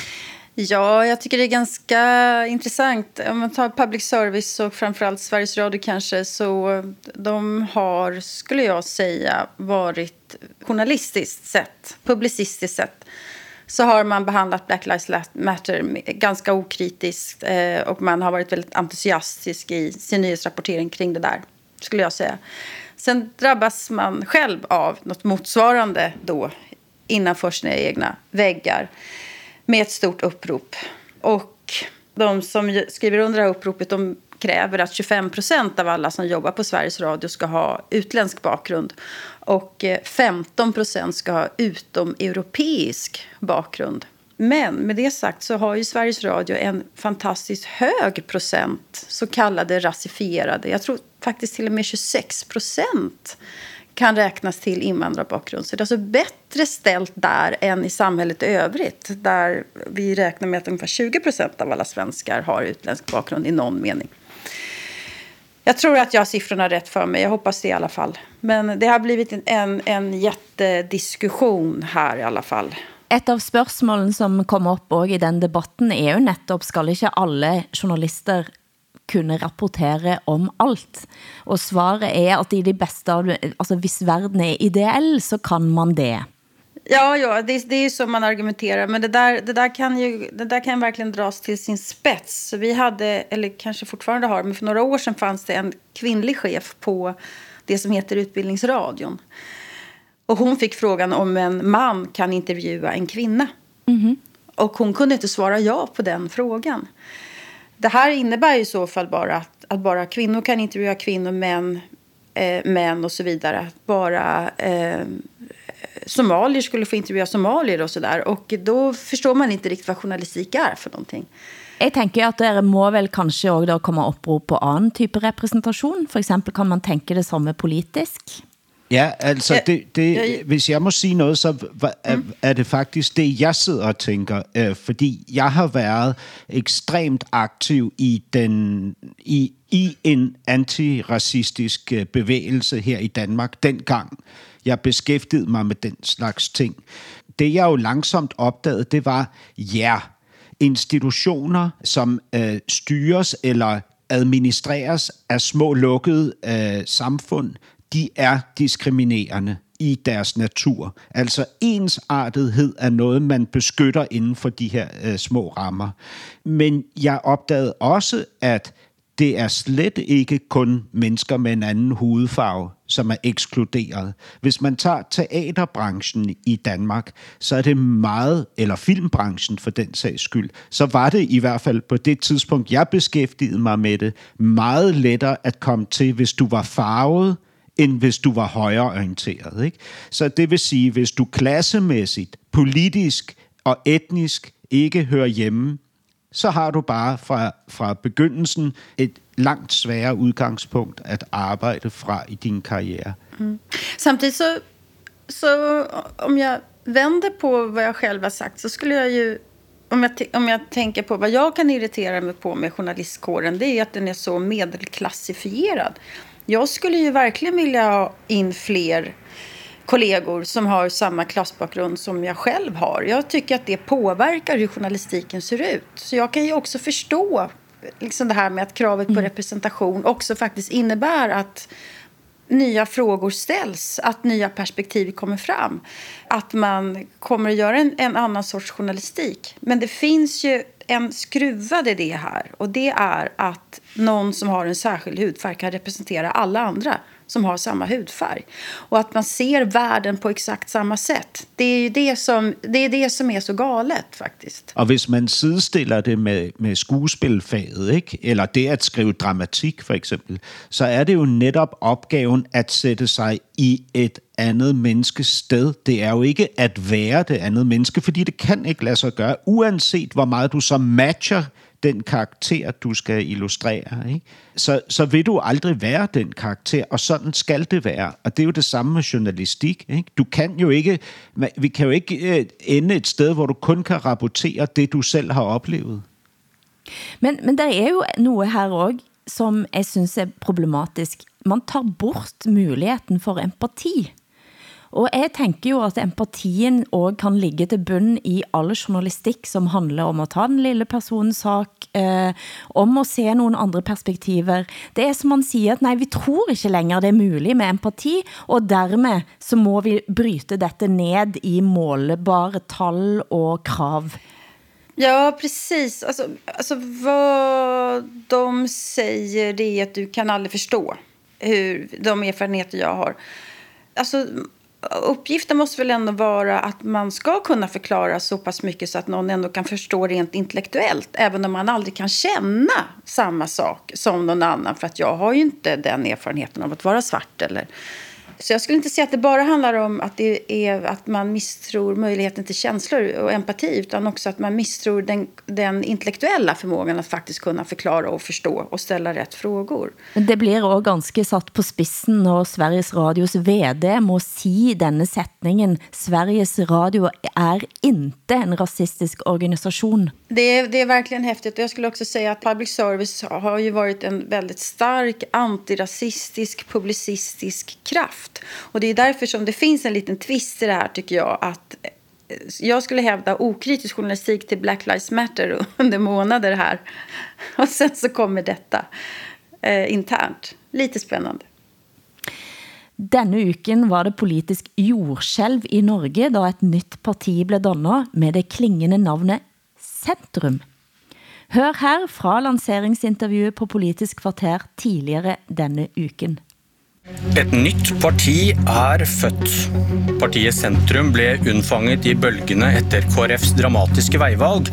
Ja, jag tycker det är ganska intressant. Om man tar public service och framförallt Sveriges Radio kanske så de har, skulle jag säga, varit journalistiskt sett, publicistiskt sett så har man behandlat Black Lives Matter ganska okritiskt eh, och man har varit väldigt entusiastisk i sin nyhetsrapportering kring det där, skulle jag säga. Sen drabbas man själv av något motsvarande då innanför sina egna väggar med ett stort upprop. Och de som skriver under det här uppropet de kräver att 25 procent av alla som jobbar på Sveriges Radio ska ha utländsk bakgrund och eh, 15 procent ska ha utomeuropeisk bakgrund. Men med det sagt så har ju Sveriges Radio en fantastiskt hög procent så kallade rasifierade. Jag tror faktiskt till och med 26 procent kan räknas till invandrarbakgrund. Så det är alltså bättre ställt där än i samhället i övrigt. Där vi räknar med att ungefär 20 procent av alla svenskar har utländsk bakgrund i någon mening. Jag tror att jag har siffrorna rätt för mig. Jag hoppas det i alla fall. Men det har blivit en, en, en jättediskussion här i alla fall. Et av spørgsmålene som kom op også i den debatten er jo netop, skal ikke alle journalister kunne rapportere om alt? Og svaret er at i de bedste, altså hvis verden er ideell, så kan man det. Ja, ja det, det är ju så man argumenterar. Men det där, det, där kan ju, det där kan verkligen dras till sin spets. Vi hade, eller kanske fortfarande har, men för några år sedan fanns det en kvinnlig chef på det som heter Utbildningsradion. Och hon fick frågan om en man kan intervjua en kvinna. Och hon kunde inte svara ja på den frågan. Det här innebär ju i så fall bara att, att bara kvinnor kan intervjua kvinnor, män, eh, män och så vidare. Att bara eh, somalier skulle få intervjua somalier och sådär. Och då förstår man inte riktigt vad journalistik är för någonting. Jeg tænker at dere må vel kanskje også da komme opråb på anden type repræsentation. For eksempel kan man tænke det samme politisk. Ja, altså, det, det, ja, ja. hvis jeg må sige noget, så hva- er, er det faktisk det, jeg sidder og tænker. Øh, fordi jeg har været ekstremt aktiv i, den, i, i en antiracistisk øh, bevægelse her i Danmark dengang. Jeg beskæftigede mig med den slags ting. Det jeg jo langsomt opdagede, det var, ja, institutioner, som øh, styres eller administreres af små lukkede øh, samfund, de er diskriminerende i deres natur. Altså ensartethed er noget, man beskytter inden for de her øh, små rammer. Men jeg opdagede også, at det er slet ikke kun mennesker med en anden hudfarve, som er ekskluderet. Hvis man tager teaterbranchen i Danmark, så er det meget, eller filmbranchen for den sags skyld, så var det i hvert fald på det tidspunkt, jeg beskæftigede mig med det, meget lettere at komme til, hvis du var farvet, end hvis du var højreorienteret. Ikke? Så det vil sige, hvis du klassemæssigt, politisk og etnisk ikke hører hjemme, så har du bare fra, fra begyndelsen et langt sværere udgangspunkt at arbejde fra i din karriere. Mm. Samtidigt så, så om jag vänder på vad jag själv har sagt så skulle jag ju om jag, om jag tänker på vad jag kan irritera mig på med journalistkåren det är att den är så medelklassifierad. Jag skulle ju verkligen vilja ha in fler kollegor som har samma klassbakgrund som jag själv har. Jag tycker att det påverkar hur journalistiken ser ut. Så jag kan ju också förstå liksom det här med att kravet på representation också faktiskt innebär att nya frågor ställs, att nya perspektiv kommer fram. Att man kommer att göra en, en annan sorts journalistik. Men det finns ju en skruvad idé här och det är att någon som har en särskild hudfärg kan representera alla andra som har samma hudfärg. Och att man ser världen på exakt samma sätt. Det är ju det som, det är, det som är så galet faktiskt. Och hvis man sidestiller det med, med skuespilfaget, ikke? eller det att skriva dramatik for eksempel, så är det ju netop opgaven att sätta sig i ett andet menneskes sted. Det er jo ikke at være det andet menneske, fordi det kan ikke lade sig gøre, uanset hvor meget du så matcher den karakter, du skal illustrere. Ikke? Så, så vil du aldrig være den karakter, og sådan skal det være. Og det er jo det samme med journalistik. Ikke? Du kan jo ikke, vi kan jo ikke øh, ende et sted, hvor du kun kan rapportere det, du selv har oplevet. Men, men der er jo noget her også, som jeg synes er problematisk. Man tar bort muligheden for empati. Og jeg tænker jo at empatien også kan ligge til bunden i all journalistik, som handler om at ta den lille personens sak, eh, om at se nogle andre perspektiver. Det er som man siger, at nej, vi tror ikke længere det er muligt med empati, og dermed så må vi bryte dette ned i målbare tal og krav. Ja, precis. Alltså, alltså vad de säger det är att du kan aldrig förstå hur øh, de erfarenheter jag har. Alltså, uppgiften måste väl ändå vara att man ska kunna förklara så pass mycket så att någon ändå kan förstå rent intellektuellt. Även om man aldrig kan känna samma sak som någon annan. För att jag har ju inte den erfarenheten av att vara svart eller så jag skulle inte säga att det bara handlar om att, det är, att man misstror möjligheten till känslor och empati utan också att man misstror den, den intellektuella förmågan att faktiskt kunna förklara och förstå och ställa rätt frågor. Men det blir också ganska satt på spissen när Sveriges Radios VD må sige denne sättningen Sveriges Radio är inte en rasistisk organisation. Det är, det är verkligen häftigt. Och jag skulle också säga att public service har ju varit en väldigt stark antirasistisk, publicistisk kraft. Och det är därför som det finns en liten twist i det här tycker jag. Att eh, jag skulle hävda okritisk journalistik till Black Lives Matter under månader här. Och sen så kommer detta eh, internt. Lite spännande. Denne uken var det politisk jordskjelv i Norge, da et nytt parti blev dannet med det klingende navnet Centrum. Hør her fra lanseringsintervjuet på Politisk kvarter tidligere denne uken. Et nytt parti er født. Partiet Sentrum ble undfanget i bølgene etter KRFs dramatiske veivalg.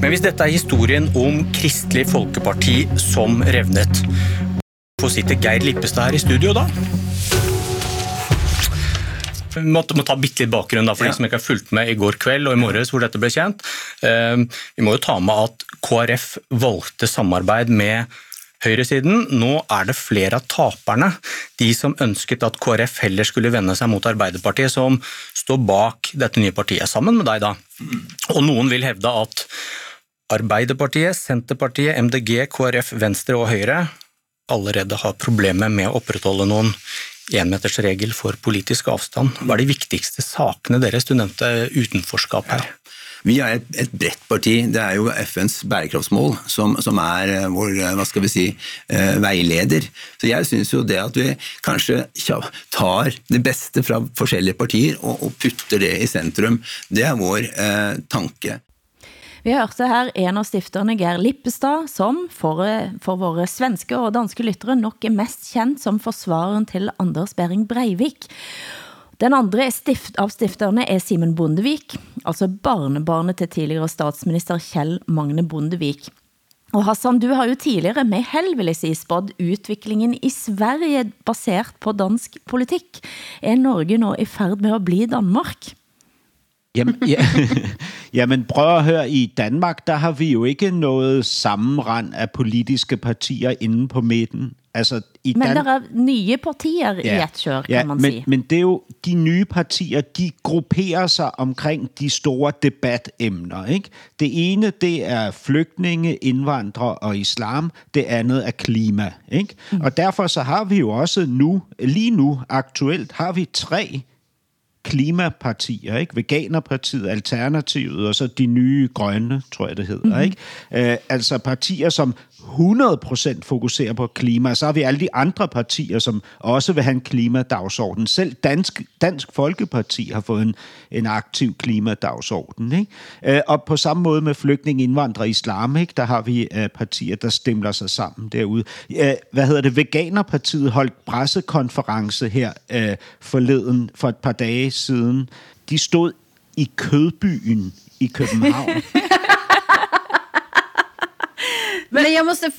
Men hvis dette er historien om Kristelig Folkeparti som revnet, hvor sitter Geir Lippestad her i studio da? Vi må, må ta bitte litt bakgrunn da, for ja. de som ikke har fulgt med i går kveld og i morges hvor dette ble kjent. Uh, vi må jo ta med at KrF valgte samarbeid med høyresiden. Nå er det flere av taperne, de som ønsket at KrF heller skulle vende seg mot Arbeiderpartiet, som står bak dette nye partiet, sammen med deg da. Og noen vil hevde at Arbeiderpartiet, Senterpartiet, MDG, KrF, Venstre og Høyre allerede har problemer med å opprettholde noen enmetersregel for politisk avstand. Hva er de viktigste sakene deres? Du nevnte utenforskap her. Vi er et, et bredt parti. Det er jo FNs bærekraftsmål som, som er eh, vår eh, hva skal vi si, eh, veileder. Så jeg syns jo det at vi kanskje tar det beste fra forskjellige partier og, og putter det i sentrum, det er vår eh, tanke. Vi hørte her en av stifterne, Geir Lippestad, som for, for våre svenske og danske lyttere nok er mest kendt som forsvaren til Anders Bering Breivik. Den andre stift, av stifterne er Simon Bondevik, altså barnebarnet til tidligere statsminister Kjell Magne Bondevik. Og Hassan, du har jo tidligere med held, vil jeg si, spådd utviklingen i Sverige baseret på dansk politik. Er Norge nå i færd med at blive Danmark? Jamen, ja, jamen prøv at høre, i Danmark, der har vi jo ikke noget sammenrand af politiske partier inde på midten. Altså, i men Dan- der er nye partier ja. i et kør, kan ja, man men, sige. men det er jo, de nye partier, de grupperer sig omkring de store debatemner. Ikke? Det ene, det er flygtninge, indvandrere og islam. Det andet er klima. Ikke? Mm. Og derfor så har vi jo også nu, lige nu aktuelt, har vi tre klimapartier, ikke? Veganerpartiet, Alternativet og så de nye grønne, tror jeg det hedder, mm-hmm. ikke? Øh, altså partier, som 100% fokuserer på klima. Så har vi alle de andre partier, som også vil have en klimadagsorden. Selv Dansk, Dansk Folkeparti har fået en, en aktiv klimadagsorden. Ikke? Øh, og på samme måde med flygtning, indvandrere islam, ikke? der har vi øh, partier, der stemler sig sammen derude. Øh, hvad hedder det? Veganerpartiet holdt pressekonference her forleden for et par dage siden. De stod i Kødbyen i København. Men jag måste...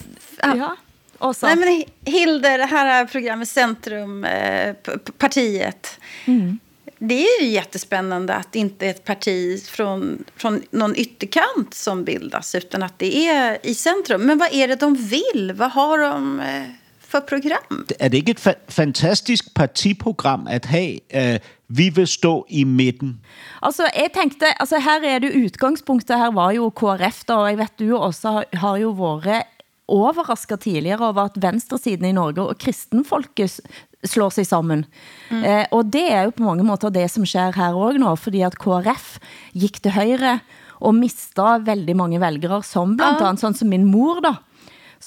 Ja. Och så. Nej, men Hilde, det här programmet Centrum, eh, partiet. Mm. Det är ju jättespännande att det inte är ett parti från, från någon ytterkant som bildas, utan att det är i centrum. Men vad är det de vill? Vad har de eh, för program? er det ikke et fa- fantastisk partiprogram at have, uh, vi vil stå i midten? Altså, jeg tænkte, altså her er det udgangspunktet, her var jo KRF da, og jeg vet du også har, har jo været overrasket tidligere over at venstresiden i Norge og kristenfolket slår sig sammen. Mm. Eh, og det er jo på mange måter det som sker her også nå, fordi at KRF gik til højre og mistede veldig mange vælgere, som blandt andet sådan som min mor da.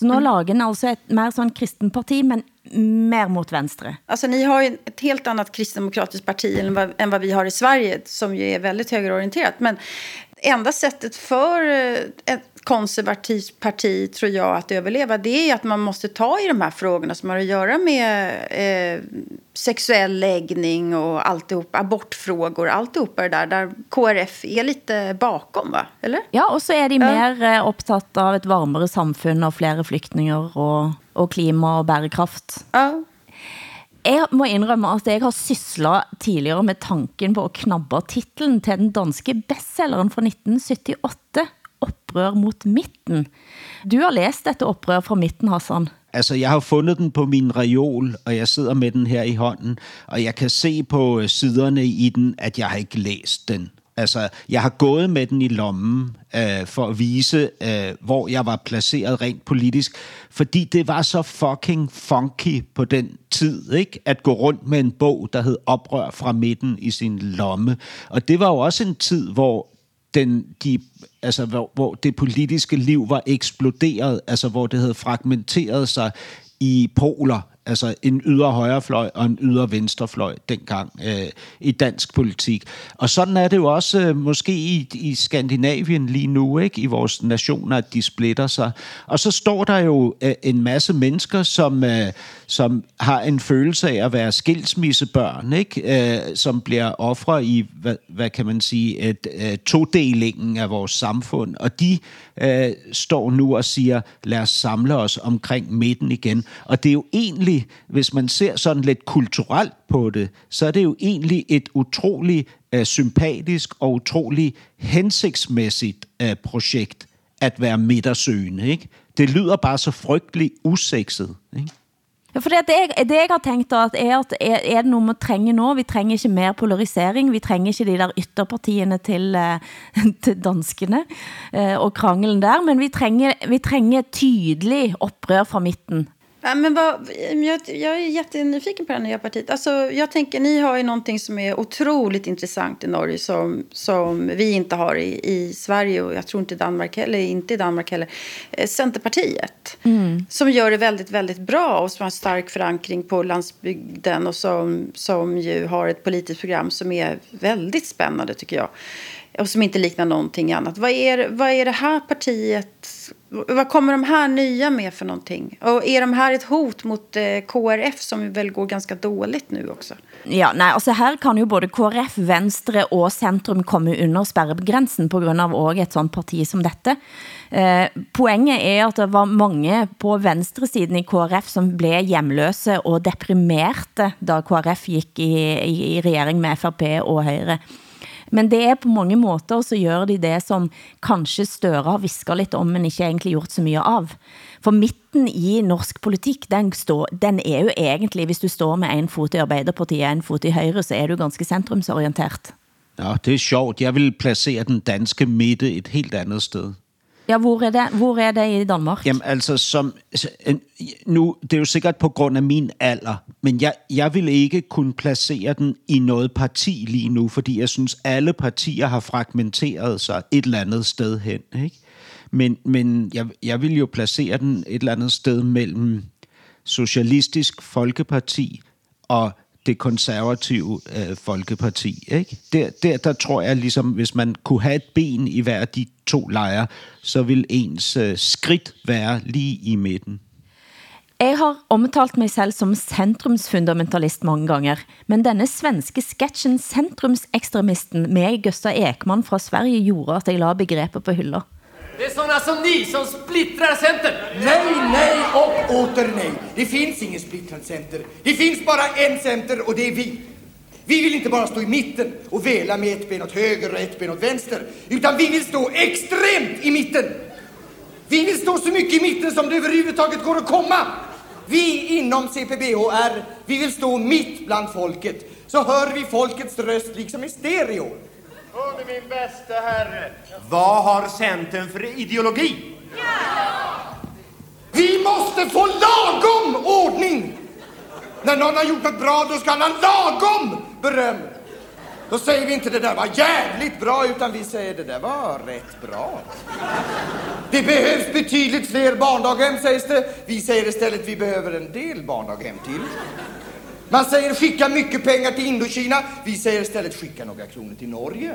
Så nu mm. lager den altså et mer sådan kristenparti, men mer mot venstre. Alltså, ni har ju ett helt annat kristdemokratiskt parti än vad, än vad vi har i Sverige, som ju är väldigt högerorienterat. Men enda sättet för eh, ett konservativt parti, tror jag, att överleva, det är att man måste ta i de här frågorna som har att göra med eh, sexuell läggning och alltihop, abortfrågor, alltihopa det där, där KRF är lite bakom, va? Eller? Ja, og så er de mer eh, optaget av et varmere samfund og flere flygtninger og, og klima og bærekraft. Ja. Jeg må indrømme at jeg har syslet tidligere med tanken på at knabbe titlen til den danske bestselleren fra 1978, oprør mot midten. Du har læst dette oprør fra midten, Hassan. Altså, jeg har fundet den på min reol, og jeg sidder med den her i hånden, og jeg kan se på øh, siderne i den, at jeg har ikke læst den. Altså, jeg har gået med den i lommen øh, for at vise, øh, hvor jeg var placeret rent politisk, fordi det var så fucking funky på den tid, ikke? At gå rundt med en bog, der hed Oprør fra midten i sin lomme. Og det var jo også en tid, hvor den, de, altså, hvor, hvor det politiske liv var eksploderet, altså hvor det havde fragmenteret sig i poler, altså en ydre højrefløj og en ydre venstrefløj dengang øh, i dansk politik. Og sådan er det jo også øh, måske i, i Skandinavien lige nu, ikke? i vores nationer, at de splitter sig. Og så står der jo øh, en masse mennesker, som, øh, som har en følelse af at være skilsmissebørn, ikke? Øh, som bliver ofre i, hvad, hvad kan man sige, et, øh, todelingen af vores samfund. Og de øh, står nu og siger, lad os samle os omkring midten igen. Og det er jo egentlig, hvis man ser sådan lidt kulturelt på det, så er det jo egentlig et utroligt øh, sympatisk og utroligt hensigtsmæssigt øh, projekt at være midtersøgende. Ikke? Det lyder bare så frygteligt usekset. Ikke? Ja, for det, det, jeg, det jeg har tænkt at er, at er, er det noget man trænger nå? Vi trænger ikke mere polarisering, vi trænger ikke de der ytterpartierne til, øh, til danskene øh, og krangelen der, men vi trænger, vi trænger tydelig oprør fra midten. Ja, men vad, jag, jag är jättenyfiken på det nya partiet. Alltså, jag tänker, ni har ju någonting som är otroligt intressant i Norge som, som vi inte har i, i Sverige och jag tror inte i Danmark heller. Inte i Danmark heller. Eh, Centerpartiet. Mm. Som gör det väldigt, väldigt bra och som har stark förankring på landsbygden och som, som ju har ett politiskt program som är väldigt spännande tycker jag. Och som inte liknar någonting annat. Vad är, vad är det här partiet vad kommer de här nya med för någonting? Och är de här ett hot mot eh, KrF som väl går ganska dåligt nu också? Ja, nej, alltså här kan ju både KrF, Venstre och Centrum komma under spärrgränsen på grund av och ett sånt parti som detta. Eh, poängen är att det var många på vänstersidan i KrF som blev hemlösa och deprimerade då KrF gick i, i, i regering med FRP och Høyre. Men det er på mange måter, så gør de det, som kanskje Støre har visket lidt om, men ikke egentlig gjort så mye av. For midten i norsk politik, den, står, den er jo egentlig, hvis du står med en fot i Arbeiderpartiet og en fot i Højre, så er du ganske centrumsorienteret. Ja, det er sjovt. Jeg vil placere den danske midte et helt andet sted. Ja, hvor er det, hvor er det i Danmark? Jamen altså, som, altså, nu, det er jo sikkert på grund af min alder, men jeg, jeg vil ikke kunne placere den i noget parti lige nu, fordi jeg synes, alle partier har fragmenteret sig et eller andet sted hen. Ikke? Men, men jeg, jeg vil jo placere den et eller andet sted mellem Socialistisk Folkeparti og det konservative øh, folkeparti. Ikke? Der, der, der tror jeg ligesom, hvis man kunne have et ben i hver af de to lejre, så vil ens øh, skridt være lige i midten. Jeg har omtalt mig selv som centrumsfundamentalist mange ganger, men denne svenske sketchen Centrumsekstremisten med Gösta Ekman fra Sverige gjorde at jeg la begrebet på hylder. Det är sådana som ni som splittrar Centern. Nej, nej och åter nej. Det finns ingen splittrad Center. Det finns bara en Center och det är vi. Vi vill inte bara stå i mitten och vela med ett ben åt höger och ett ben åt vänster. Utan vi vill stå extremt i mitten. Vi vill stå så mycket i mitten som det överhuvudtaget går att komma. Vi inom CPBHR, vi vill stå mitt bland folket. Så hör vi folkets röst liksom i stereo. Under min bästa herre, vad har Centern för ideologi? Vi måste få lagom ordning! När någon har gjort något bra, då ska han ha lagom beröm. Då säger vi inte det där var jävligt bra, utan vi säger det där var rätt bra. Det behövs betydligt fler barndaghem, sägs det. Vi säger istället vi behöver en del barndaghem till. Man säger skicka mycket pengar till Indokina. Vi säger istället skicka några kronor till Norge.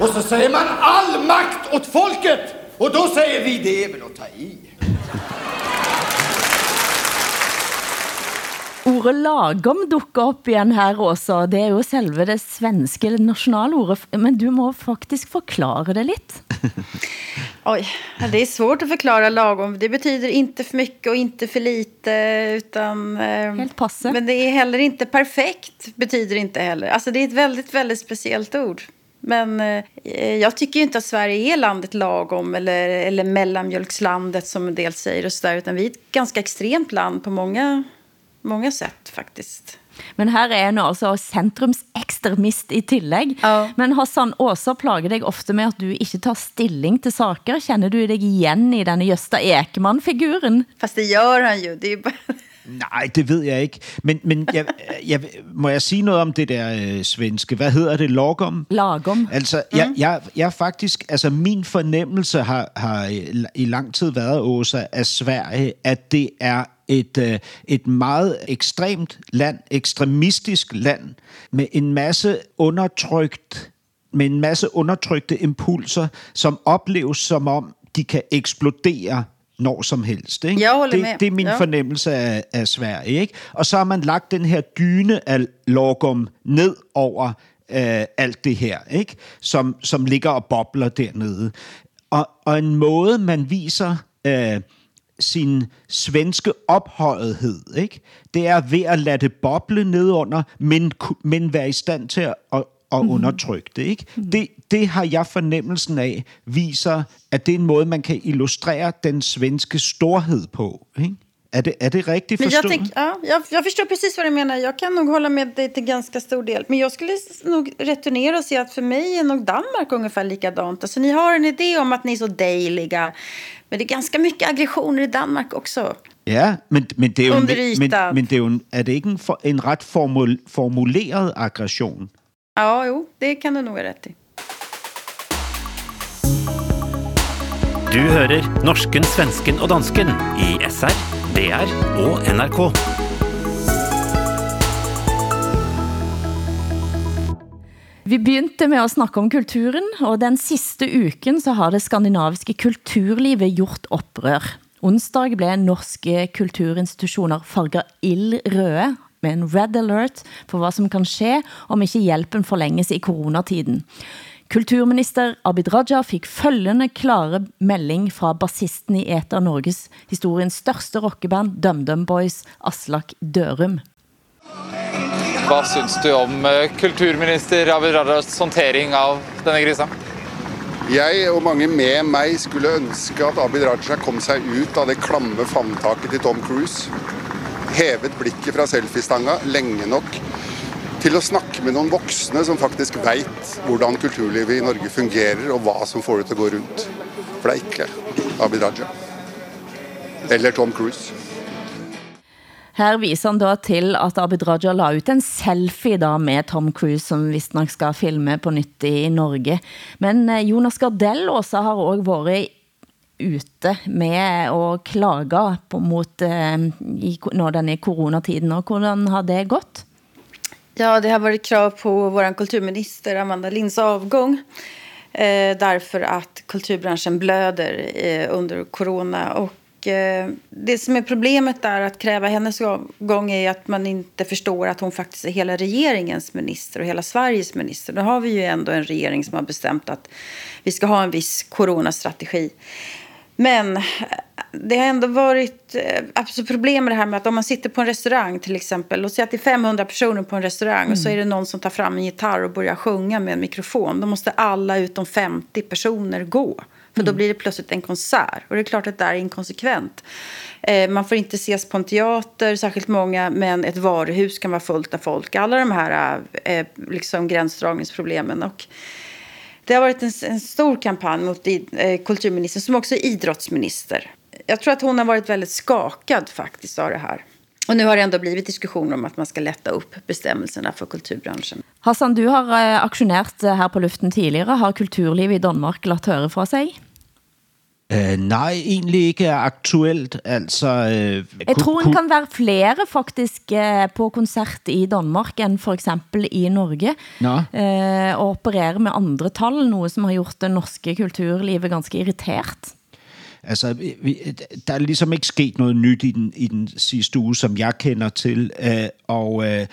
Och så säger man all makt åt folket. Och då säger vi det är väl att ta i. Ordet lagom dukker op igen her også. Det er jo selve det svenske nationalordet, men du må faktisk forklare det lidt. Oj, det är svårt att förklara lagom. Det betyder inte för mycket och inte för lite. Utan, eh, Helt passe. Men det är heller inte perfekt, betyder inte heller. Alltså det är ett väldigt, väldigt speciellt ord. Men eh, jag tycker ju inte att Sverige är landet lagom eller, eller mellanmjölkslandet som en del säger och så där, utan vi är ett ganska extremt land på många, många sätt faktiskt. Men her er nu altså centrumsekstremist i tillæg. Ja. Men Hassan Åsa plager dig ofte med at du ikke tar stilling til saker. Känner du dig igen i denne Gösta Ekman-figuren? Fast det gör han ju. Det är bara... Nej, det ved jeg ikke. Men, men jeg, jeg, må jeg sige noget om det der øh, svenske? Hvad hedder det? Lagom? Lagom. Altså, mm. jeg, jeg, jeg faktisk... Altså, min fornemmelse har, har i, i lang tid været, Åsa, af Sverige, at det er et, øh, et meget ekstremt land, ekstremistisk land, med en masse undertrykt med en masse undertrykte impulser, som opleves som om, de kan eksplodere når som helst. Ikke? Holder det, med. det er min ja. fornemmelse af, af Sverige. Ikke? Og så har man lagt den her dyne af logum ned over øh, alt det her, ikke? Som, som ligger og bobler dernede. Og, og en måde, man viser øh, sin svenske ophøjethed, ikke? det er ved at lade det boble nedunder, men, men være i stand til at, at, at undertrykke det. Ikke? det. Det har jeg fornemmelsen af, viser, at det er en måde, man kan illustrere den svenske storhed på. Ikke? Er, det, er det rigtigt Men jag, forstået? tänk, ja, jag, jag förstår precis vad du menar. Jag kan nog hålla med dig till ganska stor del. Men jag skulle nog returnera och säga att för mig är nog Danmark ungefär likadant. Alltså, ni har en idé om att ni är så dejliga. Men det är ganska mycket aggressioner i Danmark också. Ja, men, men, det er jo, Under men, men det er, jo en, er det ikke en, for, en ret formul, formuleret aggression? Ja, jo, det kan du nog ha rätt i. Du hører norsken, svensken og dansken i SR, DR og NRK. Vi begynte med at snakke om kulturen, og den sidste uken så har det skandinaviske kulturlivet gjort oprør. Onsdag blev norske kulturinstitutioner farget ildrøde med en red alert for hvad som kan ske, om ikke hjælpen forlænges i coronatiden. Kulturminister Abid Raja fik følgende klare melding fra bassisten i Eter Norges historiens største rockeband, Dum Dum Boys, Aslak Dørum. Hva syns du om eh, kulturminister Abid Rajas håndtering av denne krisa? Jeg og mange med meg skulle ønske at Abid Raja kom seg ut av det klamme favntaket til Tom Cruise. Hevet blikket fra selfiestanga lenge nok til å snakke med noen voksne som faktisk veit hvordan kulturlivet i Norge fungerer, og hva som får det til å gå rundt. For det er ikke Abid Raja. Eller Tom Cruise. Her viser han da til at Abid Raja la ut en selfie da med Tom Cruise, som visstnok skal filme på nytt i Norge. Men eh, Jonas Gardell også har også været ute med å klage på, mot eh, i, når den er coronatiden, og hvordan har det gått? Ja, det har varit krav på vår kulturminister Amanda Linds avgång. Eh, därför att kulturbranschen blöder eh, under corona. Och eh, det som är problemet där att kräva hennes avgång är att man inte förstår att hon faktiskt är hela regeringens minister och hela Sveriges minister. Då har vi ju ändå en regering som har bestämt att vi ska ha en viss coronastrategi. Men eh, det har ändå varit eh, alltså problem med det här med att om man sitter på en restaurang till exempel. Låt säga att det är 500 personer på en restaurang och så är det någon som tar fram en gitarr och börjar sjunga med en mikrofon. Då måste alla utom 50 personer gå. För då blir det plötsligt en konsert. Och det är klart att det är inkonsekvent. Eh, man får inte ses på en teater, särskilt många, men ett varuhus kan vara fullt av folk. Alla de här eh, liksom gränsdragningsproblemen. Och det har varit en, en stor kampanj mot i- eh, kulturministern som också är idrottsminister. Jag tror att hon har varit väldigt skakad faktiskt av det här. Och nu har det ändå blivit diskussioner om att man ska lätta upp bestämmelserna för kulturbranschen. Hassan, du har eh, eh här på luften tidigare. Har kulturlivet i Danmark lagt höra fra sig? Uh, nej, egentlig ikke er aktuelt. Altså, uh, Jeg tror en kan være flere faktisk eh, på koncert i Danmark end for eksempel i Norge. Nå. Eh, og operere med andre tal, noget som har gjort det norske kulturlivet ganske irritert. Altså, vi, vi- der er ligesom ikke sket noget nyt i den, i den sidste uge, som jeg kender til, øh, og, øh,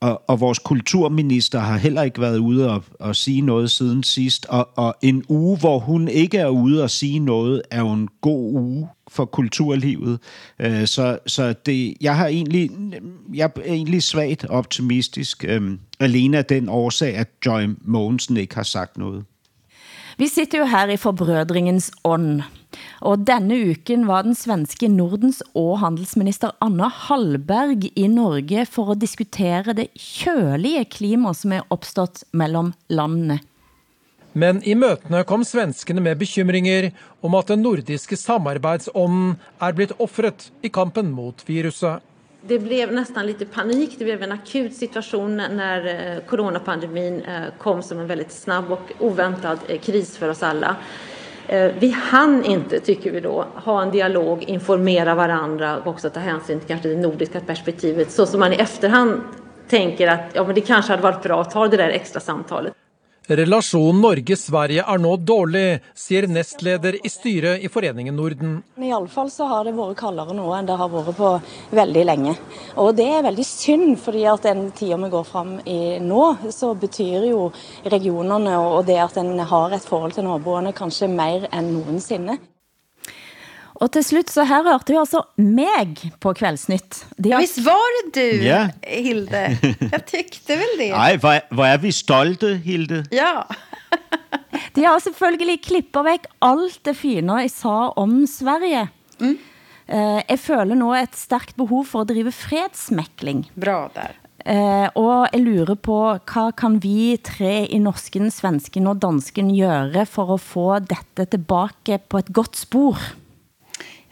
og, og vores kulturminister har heller ikke været ude og, og sige noget siden sidst, og, og en uge, hvor hun ikke er ude og sige noget, er jo en god uge for kulturlivet. Øh, så så det, jeg har egentlig, jeg er egentlig svagt optimistisk, øh, alene af den årsag, at Joy Mogensen ikke har sagt noget. Vi sitter jo her i forbrødringens ånd, og denne uken var den svenske Nordens og handelsminister Anna Hallberg i Norge for at diskutere det kjølige klima som er opstået mellem landene. Men i møtene kom svenskene med bekymringer om at den nordiske samarbeidsånden er blitt offret i kampen mot viruset. Det blev nästan lite panik. Det blev en akut situation när eh, coronapandemin eh, kom som en väldigt snabb och oväntad eh, kris för oss alla. Eh, Vi hann inte, tycker vi då, ha en dialog, informera varandra och också ta hänsyn till kanske det nordiska perspektivet så som man i efterhand tänker att ja, men det kanske hade varit bra att ta det där extra samtalet. Relasjonen Norge-Sverige er nå dårlig, sier nestleder i styret i Foreningen Norden. I fall så har det vært kaldere nå enn det har vært på veldig lenge. Og det er veldig synd, fordi at den tida vi går fram i nå, så betyr jo regionene og det at en har et forhold til naboene kanskje mer enn noensinne. Og til slut, så her hørte vi altså meg på Kveldsnytt. De Ja, visst var det du, Ja. Hilde? Jag tyckte väl det. Ej, hvor, er- hvor er vi stolte, Hilde. Ja. De har selvfølgelig klippet væk alt det fine jeg sa om Sverige. Mm. Eh, jeg føler nå et stærkt behov for at drive fredsmekling. Bra der. Eh, og jeg lurer på, hvad kan vi tre i norsken, svensken og dansken gøre for at få dette tilbake på et godt spor?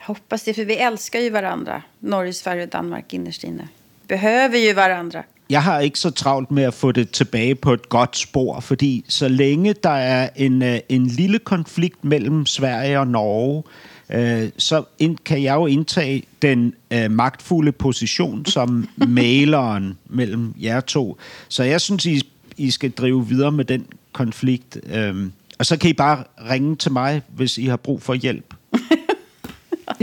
Hoppas det, för vi älskar ju varandra. Norge, Sverige och Danmark innerst inne. Behöver ju varandra. Jeg har ikke så travlt med at få det tilbage på et godt spor, fordi så længe der er en, øh, en lille konflikt mellem Sverige og Norge, øh, så ind, kan jeg jo indtage den øh, magtfulde position som maleren mellem jer to. Så jeg synes, I, I skal drive videre med den konflikt. Øh, og så kan I bare ringe til mig, hvis I har brug for hjælp.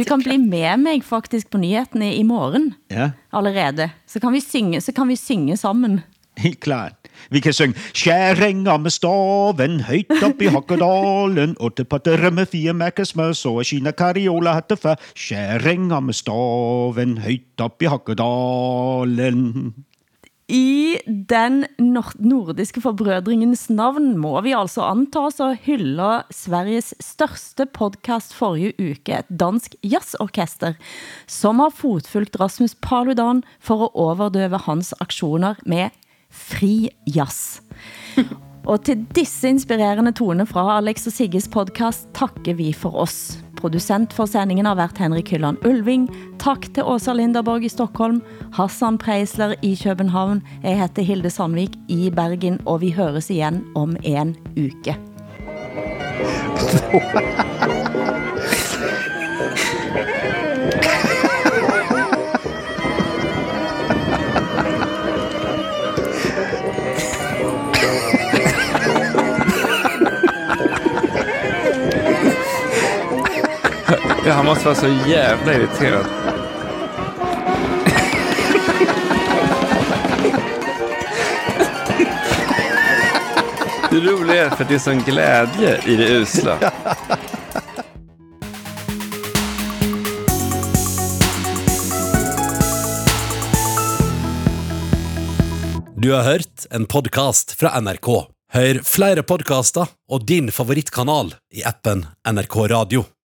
Du kan bli med mig faktisk på nyhetene i morgen Ja, allerede. Så kan vi synge, så kan vi synge sammen. helt klart. Vi kan synge Skæringer med staven højt op i Hokkedalen Otte potter med fire mærkesmør Så er Kina kariola hatte før Skæringer med staven højt op i Hokkedalen i den nordiske forbrødringens navn må vi altså antas at hylde Sveriges største podcast forrige uke, et dansk jazzorkester, som har fotfulgt Rasmus Paludan for at overdøve hans aktioner med fri jazz. Og til disse inspirerende toner fra Alex og Sigges podcast takker vi for oss. Producent for sendingen har været Henrik Hylland Ulving. Tak til Åsa Linderborg i Stockholm, Hassan Preisler i København. Jeg heter Hilde Sandvik i Bergen, og vi høres igen om en uke. Ja, han måste vara så jävla irriterad. Det roliga är för att det är sån glädje i det usla. Du har hørt en podcast fra NRK. Hør flere podcaster og din favorittkanal i appen NRK Radio.